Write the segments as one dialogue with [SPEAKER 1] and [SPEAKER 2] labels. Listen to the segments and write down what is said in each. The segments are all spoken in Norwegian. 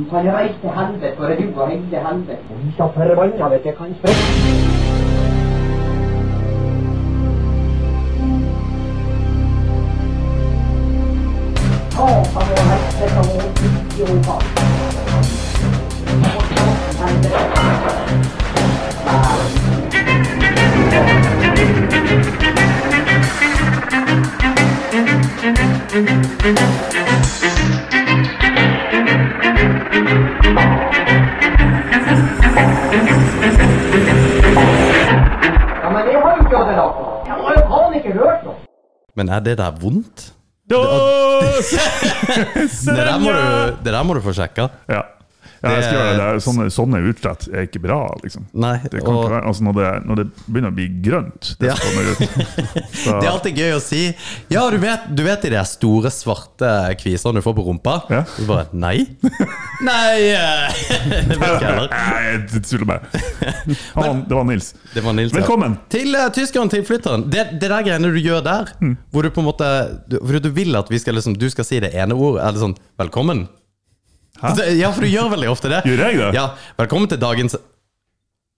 [SPEAKER 1] Du kan reise til helvete, for du og hele helvete. Vi skal forbanna vet jeg kan sprekke. Satan og helvete og jeg har jo noe. Jeg har jo faen ikke hørt noe.
[SPEAKER 2] Men er det der vondt?
[SPEAKER 3] Det,
[SPEAKER 2] Det der må du, det der må du få sjekka.
[SPEAKER 3] Ja. Ja, jeg skal gjøre det. det. Sånne, sånne utslett er ikke bra, liksom.
[SPEAKER 2] Nei,
[SPEAKER 3] Det
[SPEAKER 2] og
[SPEAKER 3] være, altså når, det, når det begynner å bli grønt, det
[SPEAKER 2] Ja. Det er alltid gøy å si Ja, du vet, du vet de store, svarte kvisene du får på rumpa?
[SPEAKER 3] Ja.
[SPEAKER 2] Så bare Nei. Nei eh, Det vet ikke jeg heller.
[SPEAKER 3] Nei, jeg tuller bare. Var- Det var Nils.
[SPEAKER 2] Det var Nils. ja.
[SPEAKER 3] Velkommen.
[SPEAKER 2] Til uh, tyskeren, tilflytteren. Det, det der greiene du gjør der,
[SPEAKER 3] Mm.
[SPEAKER 2] hvor du på en måte du, du vil at vi skal liksom Du skal si det ene ordet, eller sånn Velkommen.
[SPEAKER 3] Hæ?
[SPEAKER 2] Ja, for du gjør veldig ofte det.
[SPEAKER 3] Gjør jeg det?
[SPEAKER 2] Ja. Velkommen til dagens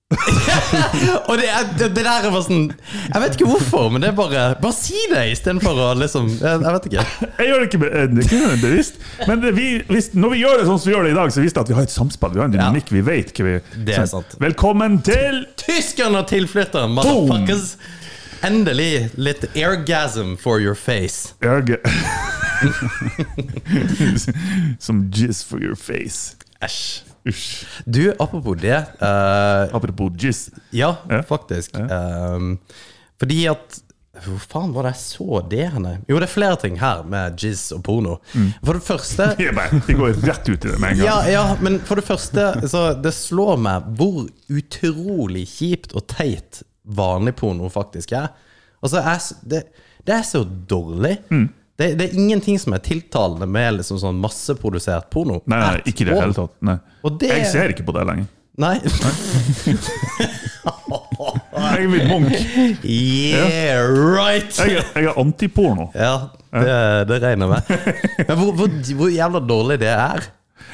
[SPEAKER 2] Og det, det, det der var sånn Jeg vet ikke hvorfor, men det er bare Bare si det istedenfor å liksom Jeg, jeg vet ikke.
[SPEAKER 3] Jeg gjør det ikke, eh, det ikke bevisst. Men vi, hvis, når vi gjør det sånn som vi gjør det i dag, så viser det at vi har et samspill. Vi har en dynamikk. Vi vet hva vi
[SPEAKER 2] Det er sant.
[SPEAKER 3] Velkommen til
[SPEAKER 2] Tyskerne og tilflytteren, motherfuckers. Endelig litt airgasm for your face.
[SPEAKER 3] Airga Som jizz for your face.
[SPEAKER 2] Æsj.
[SPEAKER 3] Usch.
[SPEAKER 2] Du, apropos det. uh,
[SPEAKER 3] Apropos jizz.
[SPEAKER 2] ja,
[SPEAKER 3] Ja.
[SPEAKER 2] faktisk. Ehm, fordi at Hvor faen var det jeg så det henne? Jo, det er flere ting her med jizz og porno. For det første
[SPEAKER 3] vi går rett ut i det med en gang.
[SPEAKER 2] Ja, ja, men for det første så Det slår meg hvor utrolig kjipt og teit vanlig porno faktisk er. Altså, jeg det, det er så dårlig.
[SPEAKER 3] Mm.
[SPEAKER 2] Det, det er ingenting som er tiltalende med liksom sånn masseprodusert porno.
[SPEAKER 3] Nei, nei, ikke det hele tatt. Nei.
[SPEAKER 2] Det-
[SPEAKER 3] Jeg ser ikke på det lenger.
[SPEAKER 2] Nei.
[SPEAKER 3] Jeg er blitt munk.
[SPEAKER 2] Yeah, right!
[SPEAKER 3] Jeg jeg er antiporno.
[SPEAKER 2] Ja, det, det regner jeg med. Men hvor, hvor, hvor jævla dårlig det er.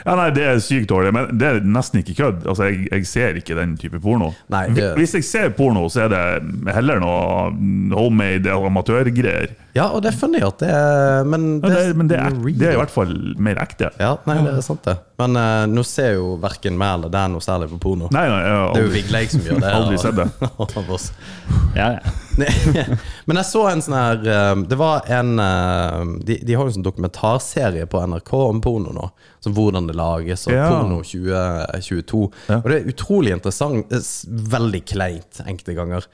[SPEAKER 3] Ja, nei, Det er sykt dårlig, men det er nesten ikke kødd. Altså, jeg, jeg ser ikke den type porno.
[SPEAKER 2] Nei, det-
[SPEAKER 3] Hvis jeg ser porno, så er det heller noe homemade amatørgreier.
[SPEAKER 2] Ja, og det er funny at det er Men
[SPEAKER 3] Ja, det, men det er,
[SPEAKER 2] ek,
[SPEAKER 3] det er i hvert fall mer ekte.
[SPEAKER 2] Ja, nei, det er sant, det. Men uh, nå ser jo verken meg eller deg noe særlig på porno.
[SPEAKER 3] Nei, nei, jeg har
[SPEAKER 2] Det er jo
[SPEAKER 3] aldri,
[SPEAKER 2] Vigleik som gjør det.
[SPEAKER 3] Aldri sett det.
[SPEAKER 4] Ja, ja.
[SPEAKER 2] Men jeg så en sånn her eh, Det var en eh, De, de har jo en sånn dokumentarserie på NRK om porno nå. Som hvordan det lages, og
[SPEAKER 3] Ja.
[SPEAKER 2] porno 2022.
[SPEAKER 3] Ja.
[SPEAKER 2] Og det er utrolig interessant. Det er Veldig kleint enkelte ganger.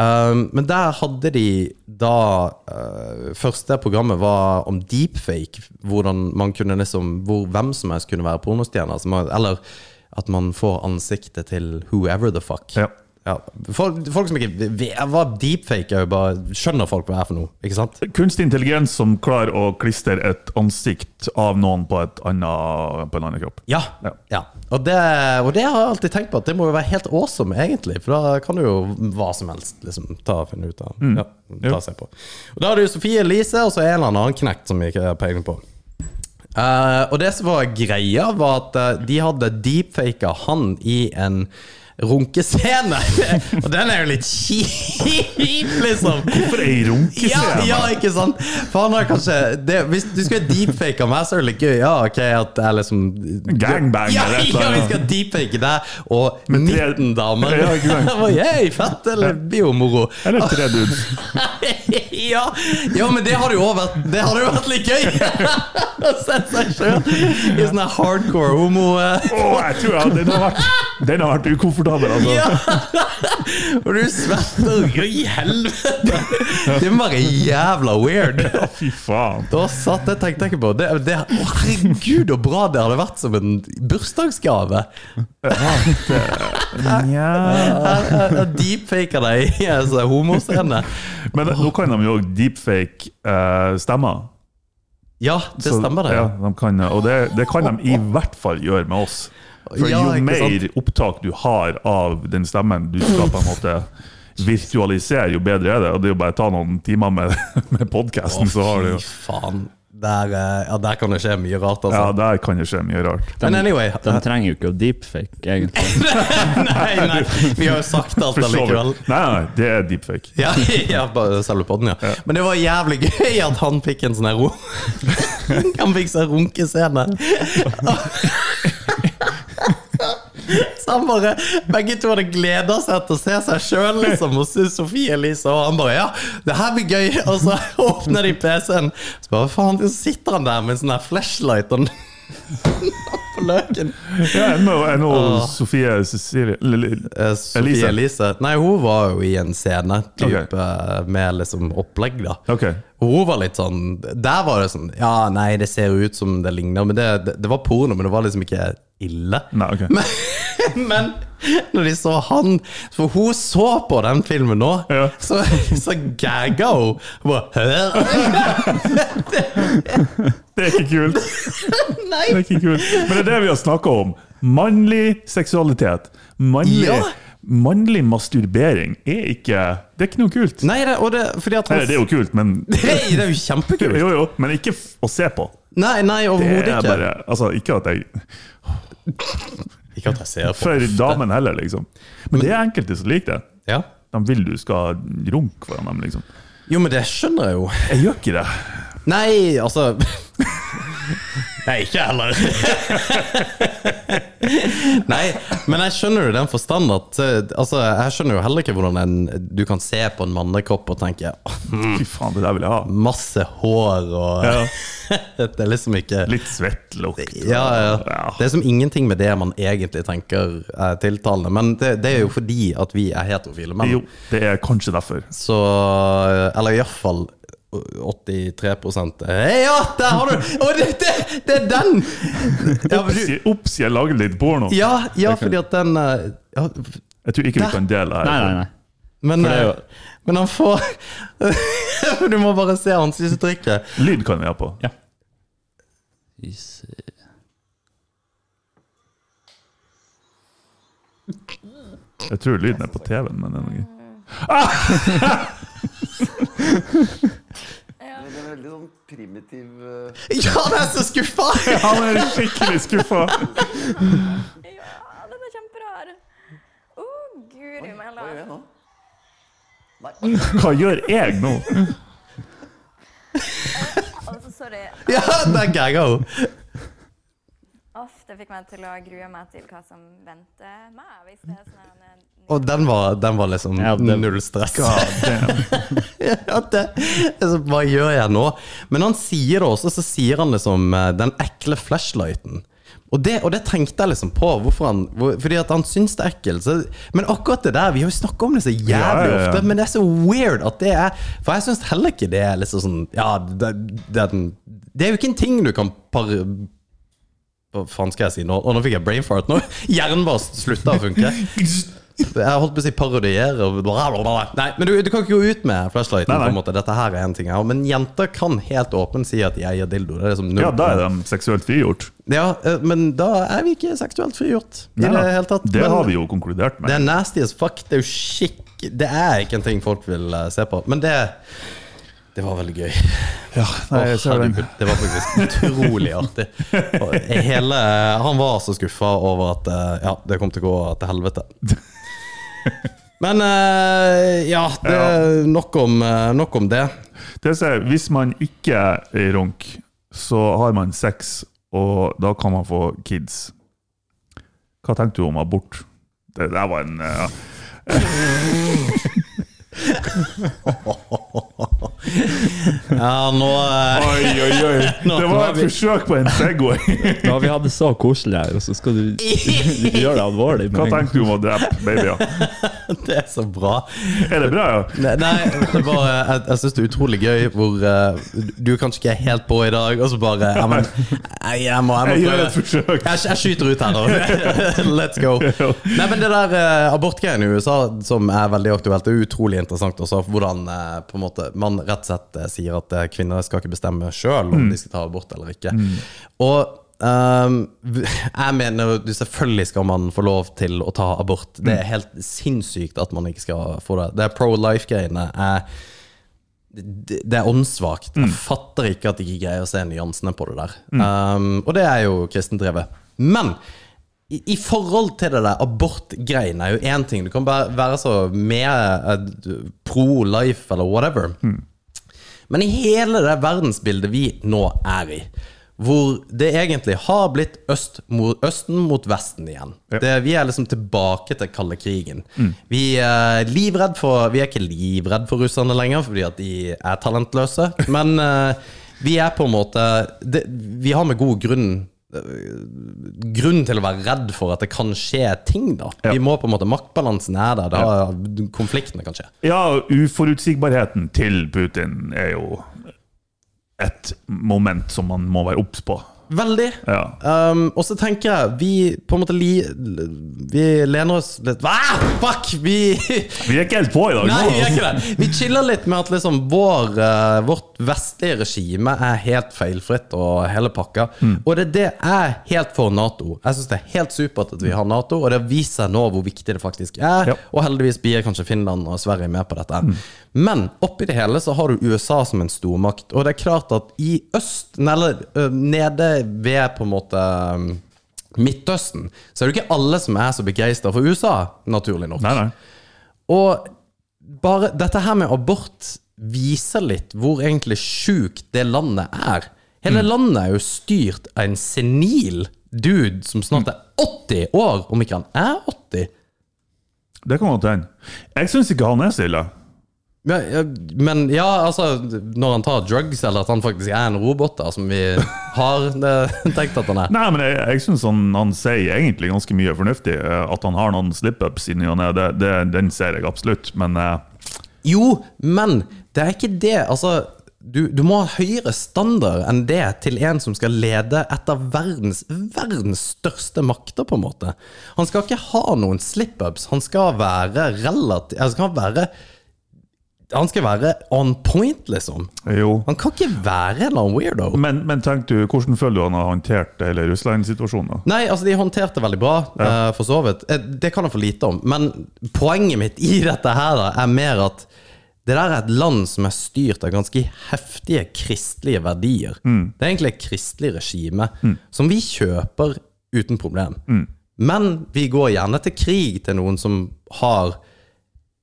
[SPEAKER 2] Um, men der hadde de da uh, Første programmet var om deepfake. Hvordan man kunne liksom Hvor hvem som helst kunne være pornostjerne. Eller at man får ansiktet til whoever the fuck.
[SPEAKER 3] Ja.
[SPEAKER 2] Ja, folk, folk som ikke hva deepfake er, jo bare skjønner folk hva det er for noe. Ikke sant?
[SPEAKER 3] Kunstig intelligens som klarer å klistre et ansikt av noen på, et annet, på en annen kropp.
[SPEAKER 2] Ja.
[SPEAKER 3] Ja.
[SPEAKER 2] ja. Og, det, og det har jeg alltid tenkt på, at det må jo være helt awesome, egentlig. For da kan du jo hva som helst liksom, ta og finne ut av. Ja, ta seg se på. Og Da har du Sofie Elise, og så en eller annen knekt som vi ikke har peiling på. Uh, og det som var greia, var at eh, de hadde deepfaka han i en runkescene. Og den er jo litt kjip, liksom.
[SPEAKER 3] Hvorfor ei runkescene?
[SPEAKER 2] ja, ikke sant? For han har kanskje det, Hvis du skulle deepfake meg, så er det litt gøy. Ja, ok, at er liksom
[SPEAKER 3] Gangbang
[SPEAKER 2] Ja,
[SPEAKER 3] eller et
[SPEAKER 2] ja, vi skal deepfake deg og 19 damer.
[SPEAKER 3] Ja?
[SPEAKER 2] Jeg fett, eller blir jo moro.
[SPEAKER 3] Eller tre dudes.
[SPEAKER 2] ja, ja, men det hadde jo òg vært Det hadde jo vært litt gøy! Å se seg sjøl i sånn hardcore homo...
[SPEAKER 3] Å, jeg tror jeg, den har vært, den har vært ukomfortabel, altså.
[SPEAKER 2] Ja! Og du svetter i helvete! Det må være jævla weird.
[SPEAKER 3] Ja, fy faen.
[SPEAKER 2] Da satt jeg tenkte jeg ikke på det, det, å, Herregud, så bra det hadde vært som en bursdagsgave. Ja. Deepfaker deg i sånn homoscene.
[SPEAKER 3] Men nå kan de jo deepfake eh, stemmer.
[SPEAKER 2] Ja, det stemmer, det.
[SPEAKER 3] Ja, de kan, og det, det kan de i hvert fall gjøre med oss. For
[SPEAKER 2] Ja,
[SPEAKER 3] jo mer opptak du har av den stemmen du skal på en måte virtualisere, jo bedre er det. Og det er jo bare å ta noen timer med, med podkasten, så har du jo
[SPEAKER 2] faen. Der, eh, ja, der kan det skje mye rart,
[SPEAKER 3] Ja,
[SPEAKER 2] altså.
[SPEAKER 3] der kan det skje mye rart.
[SPEAKER 2] Men anyway
[SPEAKER 4] De trenger jo ikke å deepfake, egentlig.
[SPEAKER 2] Nei, nei, vi har jo sagt alt allikevel.
[SPEAKER 3] Nei, nei, det er deepfake.
[SPEAKER 2] Ja, ja bare selve podden, ja. Men det var jævlig gøy at han fikk en sånn her ro... Han fikk seg runkescene. Han bare Begge to hadde gleda seg til å se seg sjøl liksom, hos Sofie Elise, og han bare Ja, det her blir gøy. Og så åpner de PC-en, så bare faen, så sitter han der med en sånn her flashlight og på løken.
[SPEAKER 3] Ja, Enn enn
[SPEAKER 2] Åh.
[SPEAKER 3] Sofie Cecilie
[SPEAKER 2] Eh,
[SPEAKER 3] Elise.
[SPEAKER 2] Elise. Nei, hun var jo i en scene type,
[SPEAKER 3] Ok.
[SPEAKER 2] eh, med liksom opplegg, da.
[SPEAKER 3] Ok.
[SPEAKER 2] Og Hun var litt sånn Der var det sånn Ja, nei, det ser jo ut som det ligner, men det, det, det var porno, men det var liksom ikke ille.
[SPEAKER 3] Nei, ok.
[SPEAKER 2] Men, men når de så han For hun så på den filmen nå,
[SPEAKER 3] Ja.
[SPEAKER 2] så, så gagga hun. Hun bare?
[SPEAKER 3] Det er ikke kult.
[SPEAKER 2] Nei!
[SPEAKER 3] Det er ikke kult. Men det er det vi har snakka om. Mannlig seksualitet. Mannlig,
[SPEAKER 2] Ja.
[SPEAKER 3] Mannlig masturbering er ikke Det er ikke noe kult.
[SPEAKER 2] Nei, det, det, at
[SPEAKER 3] Eller, det er jo kult, men
[SPEAKER 2] Nei, det er jo kjempekult!
[SPEAKER 3] Jo, jo, men ikke å se på.
[SPEAKER 2] Nei, nei,
[SPEAKER 3] Det
[SPEAKER 2] overhodet
[SPEAKER 3] er
[SPEAKER 2] ikke.
[SPEAKER 3] bare Altså, ikke at jeg
[SPEAKER 2] Ikke at jeg ser på.
[SPEAKER 3] For damen heller, liksom. Men det er enkelte som liker det.
[SPEAKER 2] Ja.
[SPEAKER 3] De vil du skal runke foran dem, liksom.
[SPEAKER 2] Jo, men det skjønner jeg jo.
[SPEAKER 3] Jeg gjør ikke det.
[SPEAKER 2] Nei, altså Nei, ikke heller. Nei, men jeg skjønner jo den forstand at eh, Altså, jeg skjønner jo heller ikke hvordan en, du kan se på en mannekropp og tenke «Åh,
[SPEAKER 3] Fy faen, det der vil jeg ha.
[SPEAKER 2] masse hår og
[SPEAKER 3] Ja.
[SPEAKER 2] Det er liksom ikke
[SPEAKER 3] Litt svettlukt.
[SPEAKER 2] ja, ja.
[SPEAKER 3] Ja.
[SPEAKER 2] Det er som ingenting med det man egentlig tenker er tiltalende. Men det, det er jo fordi at vi er heterofile menn.
[SPEAKER 3] Jo, det er kanskje derfor.
[SPEAKER 2] Så Eller iallfall 83 Hei, Ja, der har du! Og det, det, det er den! Ja,
[SPEAKER 3] Ops, jeg lager litt porno.
[SPEAKER 2] ja, ja fordi at den eh, ja,
[SPEAKER 3] Jeg tror ikke vi kan dele her.
[SPEAKER 4] Nei, nei, nei.
[SPEAKER 2] men,
[SPEAKER 4] det her jo-
[SPEAKER 2] eh, men han får Du må bare se ansiktsuttrykket.
[SPEAKER 3] Lyd kan vi ha på.
[SPEAKER 4] Ja. Vi ser.
[SPEAKER 3] Jeg tror lyden er på TV-en, men det er
[SPEAKER 5] Det er en veldig sånn primitiv uh...
[SPEAKER 2] Ja, han er så skuffa!
[SPEAKER 3] Han er skikkelig skuffa.
[SPEAKER 5] Ja, den er kjemperar. Å, guri
[SPEAKER 1] Hva gjør jeg nå?
[SPEAKER 3] Hva gjør jeg nå?
[SPEAKER 5] Altså, sorry.
[SPEAKER 2] Ja, der gagga hun.
[SPEAKER 5] Det fikk meg til å grue meg til hva som venter meg. Hvis det er sånn en,
[SPEAKER 2] Og den var, den var liksom
[SPEAKER 4] Ja, det-
[SPEAKER 2] null stress. Ja, det, altså, hva gjør jeg nå? Men han sier det også, så sier han liksom eh, den ekle flashlighten. Og det, og det tenkte jeg liksom på. Hvorfor han, hvor, fordi at han syns det er ekkelt. Så, men akkurat det der, vi har jo snakka om det så jævlig
[SPEAKER 3] Ja, ja, ja.
[SPEAKER 2] ofte, men det er så weird at det er For jeg syns heller ikke det er liksom sånn Ja, det, det, er den- det er jo ikke en ting du kan par... Hva faen skal jeg si nå? Å, nå fikk jeg brain fart. Nå Hjernen bare slutta å funke. Jeg holdt på å si parodiere. Nei, men du, du kan ikke gå ut med flashlighten.
[SPEAKER 3] Nei, nei.
[SPEAKER 2] på en måte Dette her er en ting her Men jenter kan helt åpent si at de eier dildo. Det er liksom null
[SPEAKER 3] Ja, da er de seksuelt frigjort.
[SPEAKER 2] Ja, eh, men da er vi ikke seksuelt frigjort i
[SPEAKER 3] Nei,
[SPEAKER 2] det hele tatt.
[SPEAKER 3] Det
[SPEAKER 2] Men
[SPEAKER 3] har vi jo konkludert med.
[SPEAKER 2] Det er nasty as fuck. Det er jo skikk Det er ikke en ting folk vil eh, se på. Men det det var veldig gøy.
[SPEAKER 3] Ja, nei, oh, ser
[SPEAKER 2] det var faktisk utrolig artig. Hele, han var så skuffa over at eh, ja, det kom til å gå til helvete. Men eh, ja, det er nok om, eh, nok om det.
[SPEAKER 3] Det vil hvis man ikke er ronk, så har man sex, og da kan man få kids. Hva tenkte du om abort? Det der var en eh,
[SPEAKER 2] Ja, nå eh,
[SPEAKER 3] Oi, oi, oi! Det var et forsøk på en Segway.
[SPEAKER 4] Ja, har vi hatt det så koselig her, og så skal du, du gjøre det alvorlig.
[SPEAKER 3] Hva tenker du om å drepe babyer?
[SPEAKER 2] Det er så bra.
[SPEAKER 3] Er det bra, ja?
[SPEAKER 2] Nei, nei det bare, jeg, jeg syns det er utrolig gøy hvor uh, du kanskje ikke er helt på i dag, og så bare jeg, men, jeg, jeg, må, jeg må
[SPEAKER 3] Jeg gjør et forsøk.
[SPEAKER 2] Jeg, jeg skyter ut her nå. Let's go. Nei, men Det der uh, abortgreiene i USA som er veldig aktuelt, det er utrolig interessant også. Hvordan uh, på en måte man rett og slett eh, sier at eh, kvinner skal ikke bestemme sjøl om de skal ta abort eller ikke. Og Um, jeg mener jo selvfølgelig skal man få lov til å ta abort. Det er helt sinnssykt at man ikke skal få det. Det er pro life-greiene. det, er åndssvakt. Jeg fatter ikke at de ikke greier å se nyansene på det der. Um, og det er jo kristendrevet. Men i, i forhold til det der abortgreiene er jo én ting. Du kan bare være så med uh, pro life eller whatever. Men i hele det verdensbildet vi nå er i, hvor det egentlig har blitt øst mot, Østen mot Vesten igjen.
[SPEAKER 3] Ja.
[SPEAKER 2] Det, vi er liksom tilbake til kalde krigen. Vi er livredd for Vi er ikke livredd for russerne lenger, fordi at de er talentløse. Men uh, vi er på en måte det, Vi har med god grunn Grunn til å være redd for at det kan skje ting, da.
[SPEAKER 3] Ja.
[SPEAKER 2] Vi må på en måte Maktbalansen er der. Da, Konfliktene kan skje.
[SPEAKER 3] Ja, uforutsigbarheten til Putin er jo et moment som man må være obs på.
[SPEAKER 2] Veldig.
[SPEAKER 3] Ja.
[SPEAKER 2] Um, og så tenker jeg Vi på en måte li, Vi lener oss litt ah, Fuck! Vi
[SPEAKER 3] Vi er ikke helt på i dag.
[SPEAKER 2] Nei, vi er ikke det. Vi chiller litt med at liksom vår, uh, vårt vestlige regime er helt feilfritt og hele pakka.
[SPEAKER 3] Mm.
[SPEAKER 2] Og det, det er helt for Nato. Jeg syns det er helt supert at vi har Nato, og det viser seg nå hvor viktig det faktisk er.
[SPEAKER 3] Ja.
[SPEAKER 2] Og heldigvis blir kanskje Finland og Sverige med på dette. Men oppi det hele så har du USA som en stormakt, og det er klart at i øst, eller uh, nede ved på en måte Midtøsten, så er det ikke alle som er så begeistra for USA, naturlig nok.
[SPEAKER 3] Nei, nei.
[SPEAKER 2] Og bare dette her med abort viser litt hvor egentlig sjukt det landet er. Hele landet er jo styrt av en senil dude som snart er 80 år, om ikke han er 80.
[SPEAKER 3] Det kan godt hende. Jeg syns ikke han er så ille.
[SPEAKER 2] Men, ja, altså Når han tar drugs, eller at han faktisk er en robot, da, som vi har det, tenkt at han er.
[SPEAKER 3] Nei, men jeg, jeg syns han, han sier egentlig ganske mye fornuftig. Eh, At han har noen slip-ups i ny og ne, det, det, den ser jeg absolutt. Men eh,
[SPEAKER 2] Jo, men det er ikke det. Altså, du, du må ha høyere standard enn det til en som skal lede et av verdens, verdens største makter, på en måte. Han skal ikke ha noen slip-ups. Han skal være relativt Han skal være Han skal være on point, liksom.
[SPEAKER 3] jo.
[SPEAKER 2] Han kan ikke være en annen weirdo.
[SPEAKER 3] Men, men tenk du, hvordan føler du han har håndtert hele Russland-situasjonen?
[SPEAKER 2] Nei, altså de håndterte veldig bra, eh, for så vidt. Eh, Det kan jeg få lite om. Men poenget mitt i dette her da, er mer at det der er et land som er styrt av ganske heftige kristelige verdier. Det er egentlig et kristelig regime som vi kjøper uten problem. Men vi går gjerne til krig til noen som har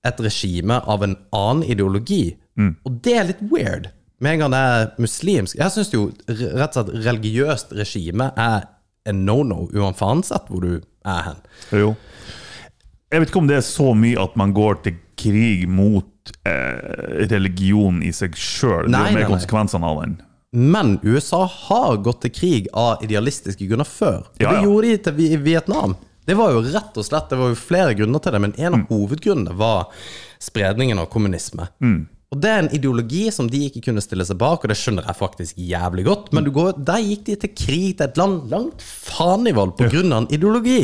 [SPEAKER 2] et regime av en annen ideologi. Og det er litt weird. Med en gang det er muslimsk Jeg syns jo rett og slett religiøst regime er en no-no, uansett hvor du er hen.
[SPEAKER 3] Jo. Jeg vet ikke om det er så mye at man går til krig mot eh, religion i seg sjøl. Det er jo mer konsekvensene av den.
[SPEAKER 2] Men USA har gått til krig av idealistiske grunner før. Og
[SPEAKER 3] Ja,
[SPEAKER 2] Det gjorde de til Vietnam. Det var jo rett og slett Det var jo flere grunner til det, men en av
[SPEAKER 3] Mm.
[SPEAKER 2] hovedgrunnene var spredningen av kommunisme.
[SPEAKER 3] Mm.
[SPEAKER 2] Og det er en ideologi som de ikke kunne stille seg bak, og det skjønner jeg faktisk jævlig godt. Men du går, der gikk de til krig til et land langt faen i vold på grunn av en ideologi.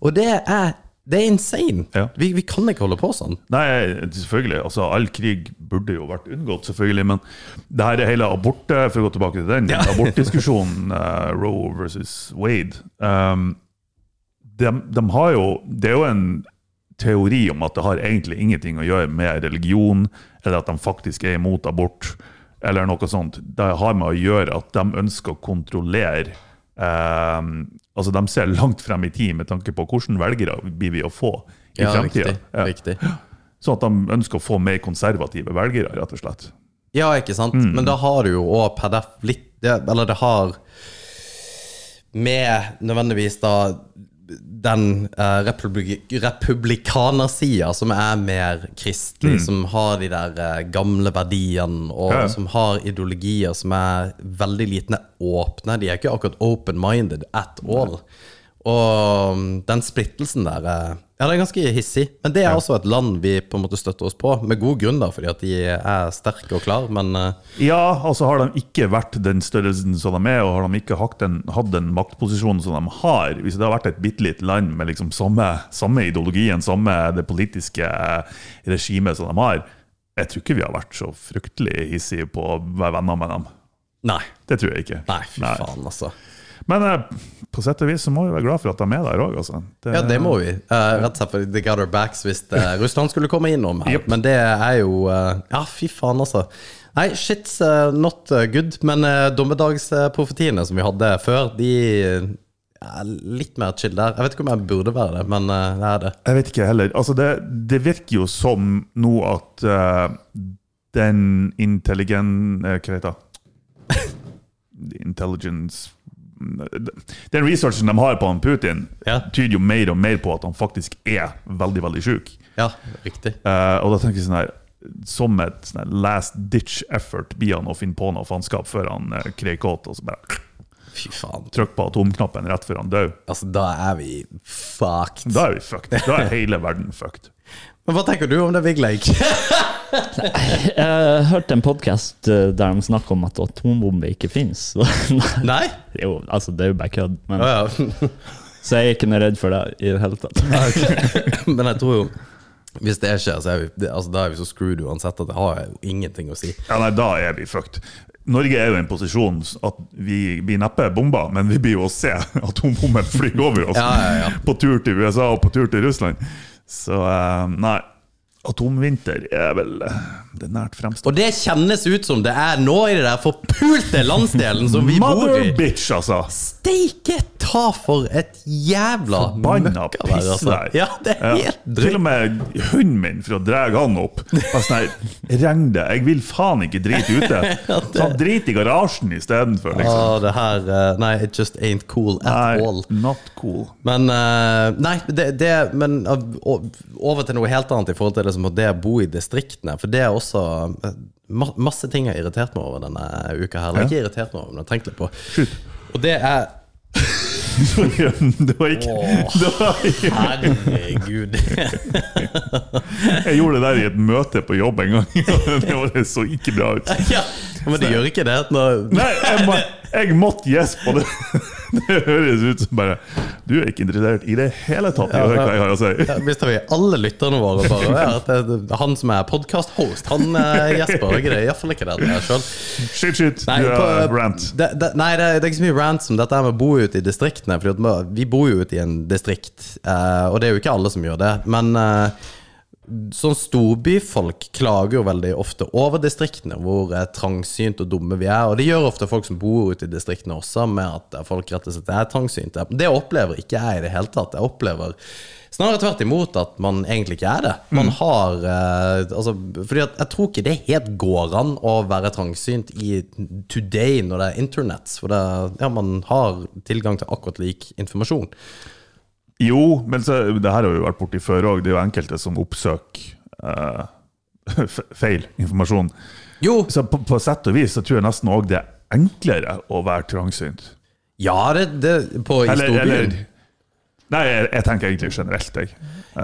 [SPEAKER 2] Og det er, det er insane.
[SPEAKER 3] Mm. Ja.
[SPEAKER 2] Vi, vi kan ikke holde på sånn.
[SPEAKER 3] Nei, selvfølgelig. altså All krig burde jo vært unngått, selvfølgelig. Men det her er hele abort For å gå tilbake til den abortdiskusjonen, uh, Roe versus Wade um, de, de har jo Det er jo en teori om at det har egentlig ingenting å gjøre med religion, eller at de faktisk er imot abort, eller noe sånt. Det har med å gjøre at de ønsker å kontrollere eh, Altså De ser langt frem i tid med tanke på hvordan velgere blir vi å få i
[SPEAKER 2] Ja,
[SPEAKER 3] fremtida.
[SPEAKER 2] riktig. riktig.
[SPEAKER 3] Sånn at de ønsker å få mer konservative velgere, rett og slett.
[SPEAKER 2] Ja, ikke sant?
[SPEAKER 3] Mm.
[SPEAKER 2] Men da har du jo òg per deff litt Eller det har med nødvendigvis da den uh, republik republikanersida som er mer kristelig, som har de der uh, gamle verdiene, og
[SPEAKER 3] Ja.
[SPEAKER 2] som har ideologier som er veldig lite åpne. De er ikke akkurat open-minded at all. Og um, den splittelsen der eh, Ja, det er ganske hissig. Men det er også et land vi på en måte støtter oss på, med god grunn, da, fordi at de er sterke og klar, men eh,
[SPEAKER 3] Ja, altså har de ikke vært den størrelsen som de er, og har de ikke hatt den, hatt den maktposisjonen som de har Hvis det har vært et bitte lite land med liksom samme, samme ideologien, samme det politiske regimet som de har Jeg tror ikke vi har vært så fryktelig hissige på å være venner med dem.
[SPEAKER 2] Nei.
[SPEAKER 3] Det tror jeg ikke.
[SPEAKER 2] Nei, fy faen, altså.
[SPEAKER 3] Men eh, på sett og vis så må vi være glad for at de er der òg, altså. Det-
[SPEAKER 2] Ja, det må vi. Eh, rett og slett fordi they got our backs hvis eh, Russland skulle komme innom her.
[SPEAKER 3] Yep.
[SPEAKER 2] Men det er jo eh, Ja, fy faen, altså. Nei, shit's eh, not eh, good. Men dommedagsprofetiene som vi hadde før, de er litt mer chill der. Jeg vet ikke om jeg burde være det, men det er det.
[SPEAKER 3] Jeg vet ikke heller. Altså det, det virker jo som nå at uh, den intelligent... hva heter det? Intelligence Den researchen de har på han Putin,
[SPEAKER 2] Ja.
[SPEAKER 3] tyder jo mer og mer på at han faktisk er veldig, veldig sjuk.
[SPEAKER 2] Ja, riktig.
[SPEAKER 3] Eh, og da tenker jeg sånn her Som et sånn last ditch effort blir han å finne på noe faenskap før han uh, kreier kåt, og så bare
[SPEAKER 2] Fy faen.
[SPEAKER 3] trykk på atomknappen rett før han dør.
[SPEAKER 2] Altså, da er vi fucked.
[SPEAKER 3] Da er vi fucked. Da er hele verden fucked.
[SPEAKER 2] Men hva tenker du om det, Vigleik?
[SPEAKER 4] Jeg hørte en podkast der de snakker om at atombombe ikke fins.
[SPEAKER 2] Nei?
[SPEAKER 4] jo, altså, det er jo bare kødd. Men,
[SPEAKER 2] Å ja.
[SPEAKER 4] Så jeg er ikke noe redd for det i det hele tatt.
[SPEAKER 2] Men jeg tror jo hvis det skjer, så er vi, det, altså, da er vi så screwed uansett at det har jo ingenting å si.
[SPEAKER 3] Ja, nei, da er vi fucked. Norge er jo i en posisjon at vi blir neppe bomba, men vi blir jo å se atombomben fly over oss
[SPEAKER 2] Ja, ja, ja.
[SPEAKER 3] på tur til USA og på tur til Russland. Så eh, nei. Atomvinter er vel eh, det nært fremstående.
[SPEAKER 2] Og det kjennes ut som det er nå i det der forpulte landsdelen som vi bor
[SPEAKER 3] Mother
[SPEAKER 2] i.
[SPEAKER 3] bitch, altså!
[SPEAKER 2] Steike ta for et jævla
[SPEAKER 3] Forbanna
[SPEAKER 2] piss altså. Ja, det er helt
[SPEAKER 3] Til og med hunden min, for å dra han opp var sånn Regn det, jeg vil faen ikke drite ute. Så drit i garasjen istedenfor, liksom.
[SPEAKER 2] Ah, det her eh, Nei, it just ain't cool at all.
[SPEAKER 3] Nei, not cool.
[SPEAKER 2] Men eh, Nei, det, det Men over til noe helt annet i forhold til det som det å bo i distriktene. For det er også eh, masse ting jeg har irritert meg over denne uka her. Eller ikke irritert meg over, men jeg har tenkt litt på.
[SPEAKER 3] Shoot.
[SPEAKER 2] Og det er
[SPEAKER 3] det var ikke, det var ikke
[SPEAKER 2] Herregud.
[SPEAKER 3] Jeg gjorde det der i et møte på jobb en gang. Det, var, det så ikke bra ut.
[SPEAKER 2] ja, men det gjør ikke det. Når,
[SPEAKER 3] Nei, jeg, må, jeg måtte gjespe, på det, det høres ut som bare Du er ikke interessert i det hele tatt i å høre hva jeg har å si.
[SPEAKER 2] Ja, Hvis det vi alle lytterne våre bare er at det, Han som er podkast-host, han eh, Jesper. Er ikke det? Iallfall ikke det jeg sjøl.
[SPEAKER 3] Shit, shit.
[SPEAKER 2] Nei,
[SPEAKER 3] Du
[SPEAKER 2] på-
[SPEAKER 3] er rant.
[SPEAKER 2] Det, det, nei, det, det er ikke så mye rant som dette med å bo ute i distriktene. For vi bor jo ute i en distrikt, eh, og det er jo ikke alle som gjør det. Men eh, sånn storbyfolk klager jo veldig ofte over distriktene, hvor eh, trangsynt og dumme vi er. Og det gjør ofte folk som bor ute i distriktene også, med at eh, folk rett og slett er trangsynte. Det opplever ikke jeg i det hele tatt. Jeg opplever Snarere tvert imot at man egentlig ikke er det. Man har eh, altså, Fordi at jeg tror ikke det helt går an å være trangsynt i today når det er internets. For det, ja, man har tilgang til akkurat lik informasjon.
[SPEAKER 3] Jo, men så, det her har vi vært borti før òg. Det er jo enkelte som oppsøker uh, feil informasjon.
[SPEAKER 2] Jo,
[SPEAKER 3] Så på, på sett og vis så tror jeg nesten òg det er enklere å være trangsynt.
[SPEAKER 2] ja, det, det på
[SPEAKER 3] eller Nei, jeg, jeg tenker egentlig generelt, jeg.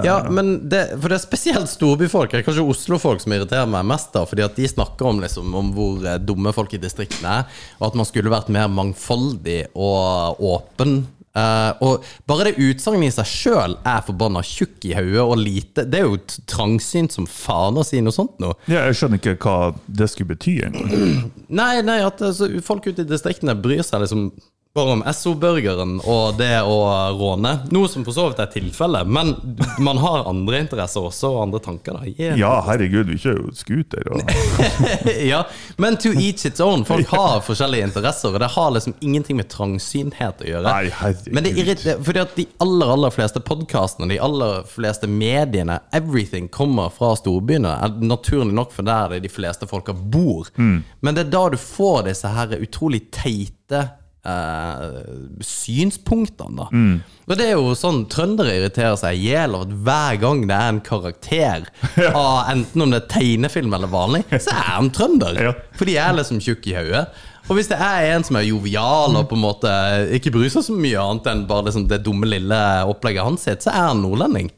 [SPEAKER 2] Ja, men det, for det er spesielt storbyfolk, er kanskje Oslo-folk, som irriterer meg mest. da Fordi at de snakker om, liksom, om hvor eh, dumme folk i distriktene er, og at man skulle vært mer mangfoldig og åpen. Eh, og bare det utsagnet i seg sjøl er forbanna tjukk i hodet og lite Det er jo trangsynt som faen å si noe sånt nå.
[SPEAKER 3] Ja, jeg skjønner ikke hva det skulle bety. egentlig.
[SPEAKER 2] Nei, nei, at altså, folk ute i distriktene bryr seg liksom bare om Esso-burgeren og det å råne. Noe som for så vidt er tilfellet, men man har andre interesser også, og andre tanker. da. Yeah.
[SPEAKER 3] Ja, herregud, vi kjører jo scooter og
[SPEAKER 2] ja, men to each its own. Folk har forskjellige interesser, og det har liksom ingenting med trangsynthet å gjøre.
[SPEAKER 3] Nei, herregud.
[SPEAKER 2] Men det irriterer, fordi at de aller aller fleste podkastene, de aller fleste mediene, everything kommer fra storbyene. Naturlig nok, for der er det de fleste folka bor.
[SPEAKER 3] Mm.
[SPEAKER 2] Men det er da du får disse her utrolig teite eh, synspunktene, da.
[SPEAKER 3] Mm.
[SPEAKER 2] Og det er jo sånn Trøndere irriterer seg i hjel av at hver gang det er en karakter, av enten om det er tegnefilm eller vanlig, så er han trønder.
[SPEAKER 3] Ja.
[SPEAKER 2] For de er liksom tjukke i hodet. Og hvis det er en som er jovial og på en måte ikke bryr seg så mye annet enn bare liksom det dumme lille opplegget hans sitt, så er han nordlending.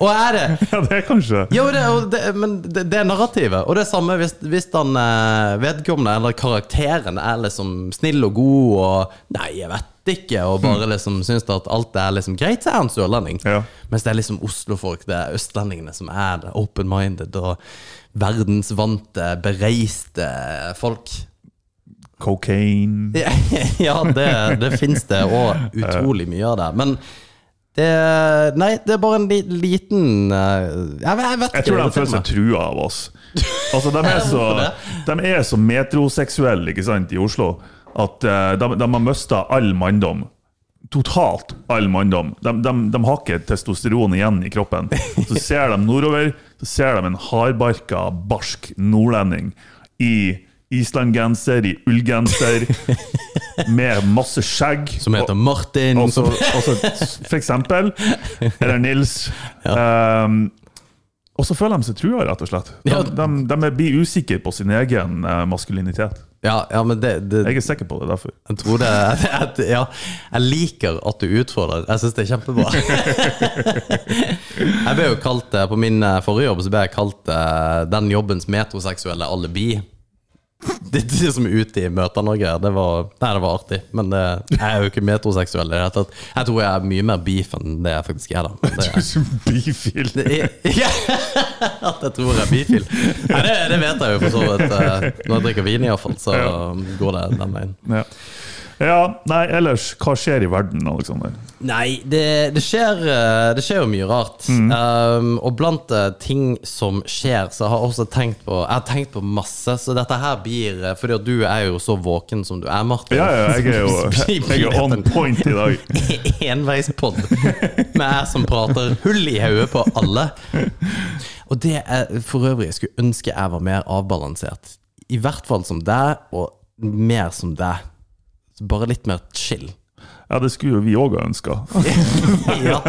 [SPEAKER 2] Og ære.
[SPEAKER 3] Ja, det er kanskje
[SPEAKER 2] jo, det, det, men det, det er narrativet. Og det er samme hvis, hvis han eh, vedkommende, eller karakteren, er liksom snill og god og Nei, jeg vet ikke, og bare liksom syns at alt er liksom greit, så er han sørlending.
[SPEAKER 3] Ja.
[SPEAKER 2] Mens det er liksom Oslo-folk, det er østlendingene som er det, open-minded og verdensvante, bereiste folk.
[SPEAKER 3] cocaine
[SPEAKER 2] ja, det, det fins det, og utrolig mye av det. Men det Nei, det er bare en li, liten eh, Jeg, vet- jeg vet
[SPEAKER 3] Jeg tror de føler seg trua av oss. Altså, de er så, de er så metroseksuelle ikke sant, i Oslo at eh, de, de har mista all manndom. Totalt all manndom. De, de, de har ikke testosteron igjen i kroppen. Så ser de nordover, så ser de en hardbarka, barsk nordlending i islandgenser, i ullgenser, med masse skjegg.
[SPEAKER 2] Som heter Martin.
[SPEAKER 3] Og så, og så for eksempel, eller Nils ehm, Og så føler de seg trua, rett og slett. De,
[SPEAKER 2] Ja.
[SPEAKER 3] de, de blir usikre på sin egen eh, maskulinitet.
[SPEAKER 2] ja, ja, men det, det
[SPEAKER 3] Jeg er sikker på det derfor.
[SPEAKER 2] Jeg tror det at, Ja, jeg liker at du utfordrer. Jeg syns det er kjempebra. Jeg ble jo kalt eh, På min eh, forrige jobb så ble jeg kalt den jobbens metroseksuelle alibi. Det, det som er ute i Møter-Norge, det var Nei, det var artig. Men det, jeg er jo ikke metroseksuell i det hele tatt. Jeg tror jeg er mye mer beef enn det jeg faktisk er. da Du
[SPEAKER 3] er
[SPEAKER 2] så Bifil. ja, At jeg tror jeg er bifil. Nei, det, det vet jeg jo for så vidt. eh, Når jeg drikker vin, iallfall, så går det den veien.
[SPEAKER 3] Ja. Ja, nei, ellers, hva skjer i verden, Aleksander?
[SPEAKER 2] Nei, det, det, skjer, eh, det skjer jo mye rart. Um, og blant eh, ting som skjer, så har jeg også tenkt på Jeg har tenkt på masse, så dette her blir eh, Fordi at du er jo så våken som du er, Martin.
[SPEAKER 3] Ja, ja, jeg er jo jeg er on point i dag.
[SPEAKER 2] Enveispod med jeg som prater hull i hodet på alle. Og det er for øvrig jeg skulle ønske jeg var mer avbalansert. I hvert fall som deg, og mer som deg. Bare litt mer chill.
[SPEAKER 3] Ja, det skulle jo vi òg ha ønska.
[SPEAKER 2] ja.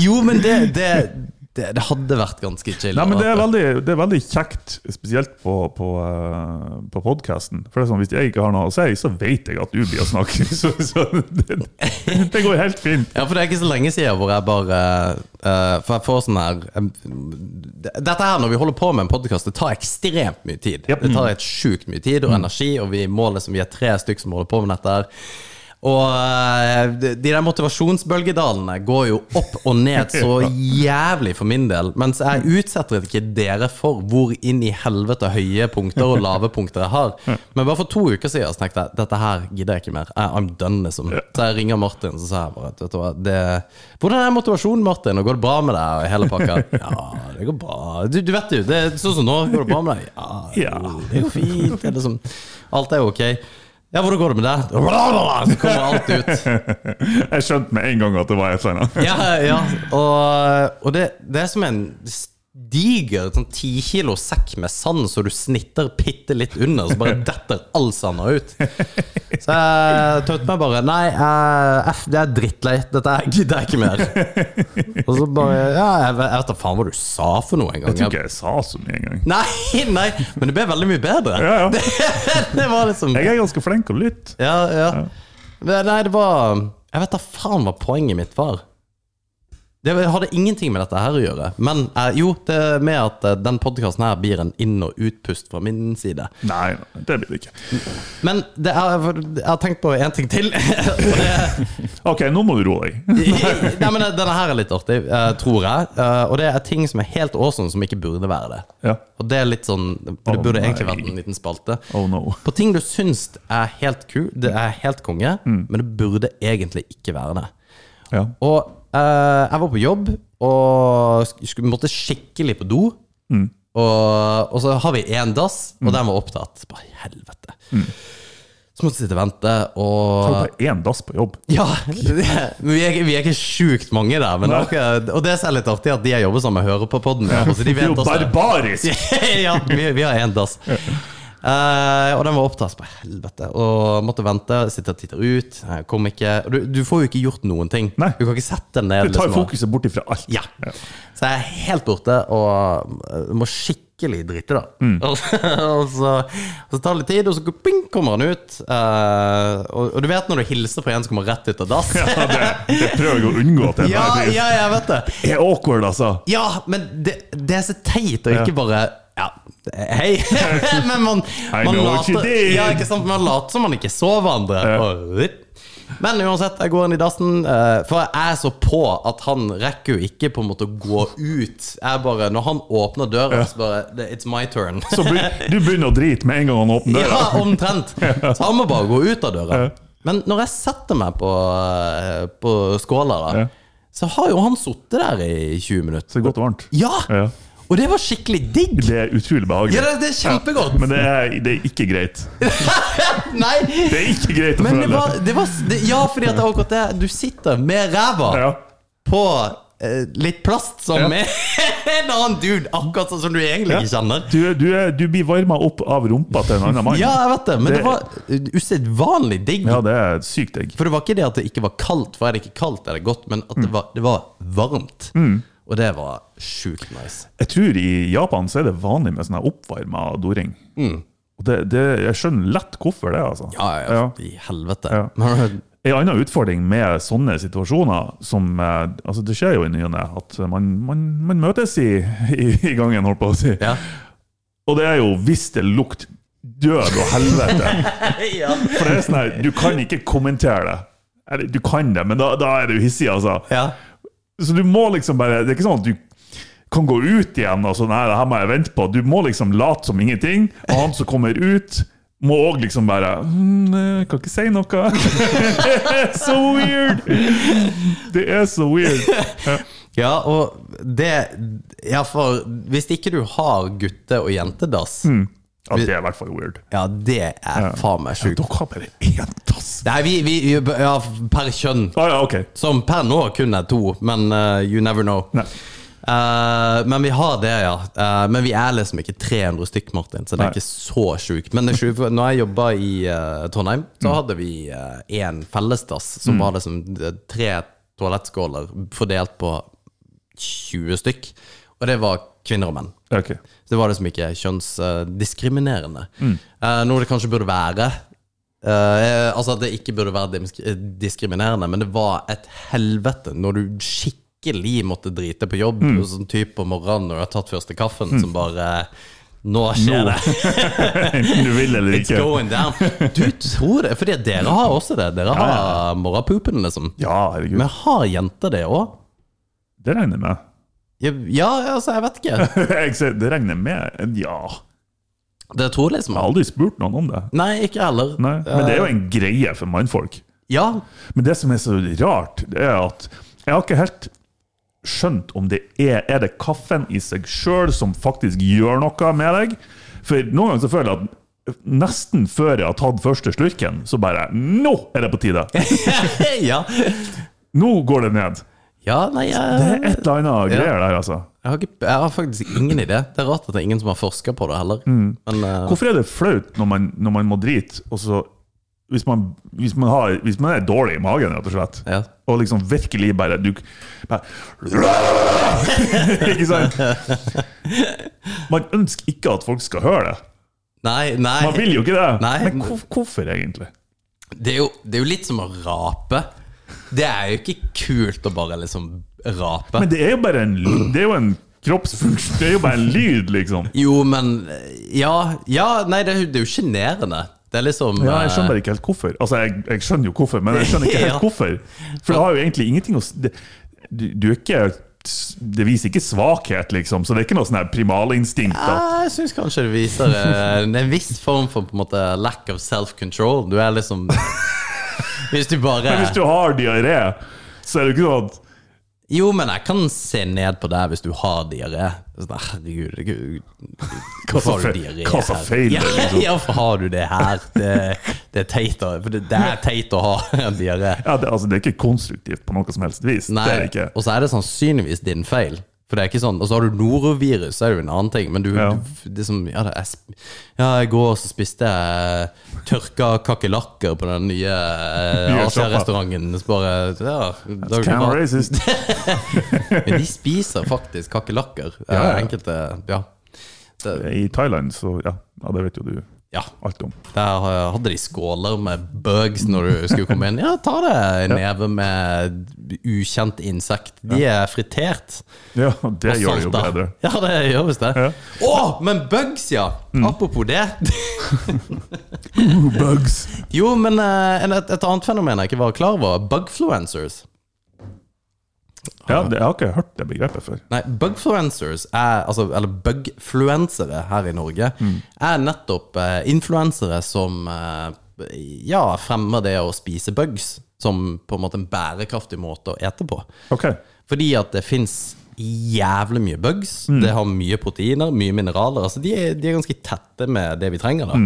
[SPEAKER 2] Jo, men det, det, det, det hadde vært ganske chill.
[SPEAKER 3] Nei, men det er veldig, det er veldig kjekt, spesielt på, på, uh, på podkasten. For det sånn, Hvis jeg ikke har noe å si, så vet jeg at du blir å snakke. Så, så det, det går helt fint.
[SPEAKER 2] Ja, for det er ikke så lenge siden hvor jeg bare uh, For jeg får sånn her um, Dette her, når vi holder på med en podkast, det tar ekstremt mye tid.
[SPEAKER 3] Yep.
[SPEAKER 2] Det tar helt sjukt mye tid og energi, og vi må liksom Vi er tre stykker som holder på med dette her. Og eh, de de der motivasjonsbølgedalene går jo opp og ned så jævlig for min del. Mens jeg utsetter ikke dere for hvor inn i helvete høye punkter og lave punkter jeg har. Men bare for to uker siden så tenkte jeg dette her gidder jeg ikke mer. I'm done, liksom. Så jeg ringer Martin så sa jeg bare vet du hva, det, Hvordan er motivasjonen, Martin? Og går det bra med deg? Og hele pakka. Ja, det går bra. Du, du vet jo, det er sånn som nå. Går det bra med deg? Ja,
[SPEAKER 3] det
[SPEAKER 2] det går fint. Det er liksom, alt er ok. Ja, hvordan går det med deg? Så kommer alt ut.
[SPEAKER 3] Jeg skjønte med en gang at det var et eller annet.
[SPEAKER 2] Ja, ja. Og, og det, det er som en diger sånn ti kilo sekk med sand så du snitter bitte litt under, så bare detter all sanda ut. Så jeg tøtte meg bare Nei, eh, det er drittleit. Dette er gidder jeg ikke mer. Og så bare Ja, jeg vet, jeg vet da faen hva du sa for noe en gang.
[SPEAKER 3] Jeg tror ikke jeg sa så mye engang.
[SPEAKER 2] Nei, nei, men det ble veldig mye bedre.
[SPEAKER 3] Ja, ja.
[SPEAKER 2] Det, det var liksom
[SPEAKER 3] Jeg er ganske flink å lytte.
[SPEAKER 2] Ja, ja. Men Nei, det var Jeg vet da faen hva poenget mitt var. Det hadde ingenting med dette her å gjøre. Men eh, jo, det er med at eh, den podkasten her blir en inn- og utpust fra min side.
[SPEAKER 3] Nei, det blir det ikke.
[SPEAKER 2] Men det er, jeg har tenkt på en ting til. og det,
[SPEAKER 3] Ok, nå må du roe deg.
[SPEAKER 2] nei, men Denne her er litt artig, eh, tror jeg. Eh, og det er ting som er helt awesome, som ikke burde være det.
[SPEAKER 3] Ja.
[SPEAKER 2] Og det er litt sånn Det
[SPEAKER 3] Å,
[SPEAKER 2] burde
[SPEAKER 3] nei.
[SPEAKER 2] egentlig vært en liten spalte.
[SPEAKER 3] Oh no.
[SPEAKER 2] På ting du syns er helt ku, det er helt konge,
[SPEAKER 3] Mm.
[SPEAKER 2] men det burde egentlig ikke være det.
[SPEAKER 3] Ja.
[SPEAKER 2] Og jeg var på jobb og skulle, måtte skikkelig på do.
[SPEAKER 3] Mm.
[SPEAKER 2] Og, og så har vi én dass, og den var opptatt. Bare helvete. Så måtte jeg sitte og vente,
[SPEAKER 3] Så du
[SPEAKER 2] og
[SPEAKER 3] bare én dass på jobb?
[SPEAKER 2] Ja! Det, vi, er, vi er ikke sjukt mange der, men det ikke, og det er litt artig at de jeg jobber sammen med, hører på poden. Ja, så de vet også
[SPEAKER 3] barbarisk!
[SPEAKER 2] ja, vi, vi har én dass. Eh, og den var opptatt på helvete. Og måtte vente, sitte og titte ut. Kom ikke du, du får jo ikke gjort noen ting.
[SPEAKER 3] Nei.
[SPEAKER 2] Du kan ikke sette den ned.
[SPEAKER 3] Du tar
[SPEAKER 2] liksom,
[SPEAKER 3] fokuset bort ifra alt.
[SPEAKER 2] Ja. Så jeg er helt borte og øh, må skikkelig drite, da.
[SPEAKER 3] Mm.
[SPEAKER 2] Og, så, og så tar det litt tid, og så bing, kommer han ut. Eh, og, og du vet når du hilser på en som kommer rett ut av dass?
[SPEAKER 3] Ja, det, det prøver jeg å unngå til
[SPEAKER 2] Ja, ja, jeg vet det.
[SPEAKER 3] Det er awkward, altså.
[SPEAKER 2] Ja, men det, det er så teit å ikke bare ja, hei. men man, man, later, ja, ikke sant? man later som man ikke så hverandre.
[SPEAKER 3] Ja.
[SPEAKER 2] Men uansett, jeg går inn i dassen, eh, for jeg er så på at han rekker jo ikke på en måte å gå ut. Jeg bare, Når han åpner døra, så bare It's my turn.
[SPEAKER 3] Så du begynner å drite med en gang han åpner døra?
[SPEAKER 2] Ja, omtrent. Så han må bare gå ut av døra. Men når jeg setter meg på, eh, på skåla, da, så har jo han sittet der i 20 minutter.
[SPEAKER 3] Så godt og varmt.
[SPEAKER 2] Ja!
[SPEAKER 3] Ja.
[SPEAKER 2] Og det var skikkelig digg!
[SPEAKER 3] Det er utrolig behagelig.
[SPEAKER 2] Ja, det, det er kjempegodt!
[SPEAKER 3] Men det er, det er ikke greit.
[SPEAKER 2] Nei!
[SPEAKER 3] Det er ikke greit å
[SPEAKER 2] Men det
[SPEAKER 3] føle.
[SPEAKER 2] var, det var det, Ja, fordi at det er akkurat det. Du sitter med ræva
[SPEAKER 3] Ja.
[SPEAKER 2] på eh, litt plast som
[SPEAKER 3] Ja.
[SPEAKER 2] med en annen dude, akkurat sånn som du egentlig ikke kjenner.
[SPEAKER 3] Du, du, er, du blir varma opp av rumpa til en annen mann.
[SPEAKER 2] Ja, jeg vet det, men det,
[SPEAKER 3] Det-
[SPEAKER 2] var usedvanlig digg.
[SPEAKER 3] Ja, det er sykt digg.
[SPEAKER 2] For det var ikke det at det ikke var kaldt, for er det ikke kaldt, er det godt, men at det var, det var varmt.
[SPEAKER 3] Mm.
[SPEAKER 2] Og det var sjukt nice.
[SPEAKER 3] Jeg tror i Japan så er det vanlig med sånn oppvarma doring. Og det, det, jeg skjønner lett hvorfor det, altså.
[SPEAKER 2] Ja, ja, i helvete.
[SPEAKER 3] Ja. En annen utfordring med sånne situasjoner som eh, altså Det skjer jo i ny og ne at man, man, man møtes i, i, i gangen, holdt på å si.
[SPEAKER 2] ja.
[SPEAKER 3] Og det er jo hvis det lukter død og helvete.
[SPEAKER 2] ja.
[SPEAKER 3] For det er sånn her, du kan ikke kommentere det. Du kan det, men da, da er du hissig, altså.
[SPEAKER 2] ja.
[SPEAKER 3] Så du må liksom bare Det er ikke sånn at du kan gå ut igjen og sånn Nei, det her må jeg vente på. Du må liksom late som ingenting. Og han som kommer ut, må òg liksom bare mm, jeg Kan ikke si noe. Det er så weird! Det er så weird.
[SPEAKER 2] Ja, og det Ja, for hvis ikke du har gutte- og jentedass
[SPEAKER 3] Ja, det er i hvert fall weird.
[SPEAKER 2] Ja, det er faen meg sjukt.
[SPEAKER 3] Dere har bare én tass.
[SPEAKER 2] Nei, vi, vi Ja, per kjønn.
[SPEAKER 3] Ah, ja, okay.
[SPEAKER 2] Som per nå kun er to, men uh, you never know. Eh, men vi har det, ja. Uh, men vi er liksom ikke 300 stykk, Martin, så det er
[SPEAKER 3] Nei.
[SPEAKER 2] ikke så sjukt. Men for når jeg jobba i Trondheim,
[SPEAKER 3] Mm.
[SPEAKER 2] så hadde vi én fellesdass som var liksom tre toalettskåler fordelt på 20 stykk. Og det var kvinner og menn.
[SPEAKER 3] Ok.
[SPEAKER 2] Så det var liksom ikke kjønnsdiskriminerende.
[SPEAKER 3] Mm.
[SPEAKER 2] Uh, noe det kanskje burde være. Uh, altså at det ikke burde være diskriminerende, men det var et helvete når du skikkelig måtte drite på jobb,
[SPEAKER 3] Mm.
[SPEAKER 2] sånn type på morgenen når du har tatt første kaffen, som bare Nå skjer det!
[SPEAKER 3] Enten du vil eller
[SPEAKER 2] It's
[SPEAKER 3] ikke.
[SPEAKER 2] going down. Du tror det, fordi dere har også det. Dere
[SPEAKER 3] Ja,
[SPEAKER 2] har morgenpupen, liksom.
[SPEAKER 3] Ja, herregud.
[SPEAKER 2] Men har jenter det òg?
[SPEAKER 3] Det regner jeg med.
[SPEAKER 2] Ja, altså, jeg vet ikke.
[SPEAKER 3] Jeg ser, det regner jeg med. Ja.
[SPEAKER 2] Det tror liksom
[SPEAKER 3] Jeg har aldri spurt noen om det.
[SPEAKER 2] Nei, ikke heller.
[SPEAKER 3] Nei, men det er jo en greie for mannfolk.
[SPEAKER 2] Ja,
[SPEAKER 3] Men det som er så rart, det er at jeg har ikke helt skjønt om det er Er det kaffen i seg sjøl som faktisk gjør noe med deg. For noen ganger så føler jeg at nesten før jeg har tatt første slurken, så bare Nå er det på tide!
[SPEAKER 2] ja.
[SPEAKER 3] Nå går det ned.
[SPEAKER 2] Ja, nei,
[SPEAKER 3] Det er et eller annet greier der, altså.
[SPEAKER 2] jeg, har ikke, jeg har faktisk ingen idé. Det er rart at det er ingen som har forska på det heller. Men uh,
[SPEAKER 3] Hvorfor er det flaut når man, når man må drite, og så hvis man, hvis, man har, hvis man er dårlig i magen, rett og slett,
[SPEAKER 2] Ja.
[SPEAKER 3] og liksom virkelig bare, du, bare Ikke sant? Man ønsker ikke at folk skal høre det.
[SPEAKER 2] Nei, nei.
[SPEAKER 3] Man vil jo ikke det.
[SPEAKER 2] Nei.
[SPEAKER 3] Men hvor, hvorfor egentlig?
[SPEAKER 2] Det er, jo, det er jo litt som å rape. Det er jo ikke kult å bare liksom rape.
[SPEAKER 3] Men det er jo bare en Det er jo en kroppsfunksjon. Det er jo bare en lyd, liksom.
[SPEAKER 2] Jo, men Ja, ja nei, det, er jo- er sjenerende. Det er liksom
[SPEAKER 3] Ja, jeg skjønner
[SPEAKER 2] eh,
[SPEAKER 3] bare ikke helt hvorfor. Altså, jeg, jeg skjønner jo hvorfor, men jeg skjønner ikke helt
[SPEAKER 2] Ja.
[SPEAKER 3] hvorfor. For det har jo egentlig ingenting å det, du, du er ikke Det viser ikke svakhet, liksom, så det er ikke noe sånn primalinstinkt.
[SPEAKER 2] ja, Jeg syns kanskje det viser eh, en viss form for på en måte lack of self-control. Du er liksom Hvis du bare
[SPEAKER 3] Men hvis du har diaré, så er det ikke sånn at
[SPEAKER 2] Jo, men jeg kan se ned på deg hvis du har diaré. Sånn, Herregud, Hva hvorfor har du diaré
[SPEAKER 3] hva så feil
[SPEAKER 2] Ja,
[SPEAKER 3] det er, liksom?
[SPEAKER 2] ja, hvorfor har du det her? Det, det er teit å, for det, det er teit å ha diaré.
[SPEAKER 3] ja, det, altså, det er ikke konstruktivt på noe som helst vis.
[SPEAKER 2] Nei,
[SPEAKER 3] Det er ikke.
[SPEAKER 2] og så er det sannsynligvis din feil. For det er ikke sånn, Og så har du norovirus, så er det jo en annen ting. Men du,
[SPEAKER 3] Ja.
[SPEAKER 2] du det som, ja, er, ja, I går så spiste jeg tørka kakerlakker på den nye eh, Asia-restauranten. Så bare, ja, det
[SPEAKER 3] Kind of racist.
[SPEAKER 2] Men de spiser faktisk kakerlakker.
[SPEAKER 3] Ja, ja.
[SPEAKER 2] Eh, Enkelte Ja. Det,
[SPEAKER 3] I Thailand, så ja, ja, det vet jo du
[SPEAKER 2] ja. Der eh, hadde de skåler med bugs når du skulle komme inn. Ja, ta det en neve med ukjent insekt. De er fritert.
[SPEAKER 3] Ja, det gjør det jo bedre.
[SPEAKER 2] Ja, det gjør visst det.
[SPEAKER 3] Ja.
[SPEAKER 2] Å, men bugs, ja! Apropos det.
[SPEAKER 3] Bugs.
[SPEAKER 2] Jo, men eh, et, et annet fenomen jeg ikke var klar over. Bugfluencers.
[SPEAKER 3] Ja, det, jeg har ikke hørt det begrepet før.
[SPEAKER 2] Nei, bugfluencers er, altså, eller bugfluensere her i Norge, er nettopp eh, influensere som eh, ja, fremmer det å spise bugs som på en måte en bærekraftig måte å ete på.
[SPEAKER 3] Okay.
[SPEAKER 2] Fordi at det fins jævlig mye bugs. Det har mye proteiner, mye mineraler. Altså de, er, de er ganske tette med det vi trenger. da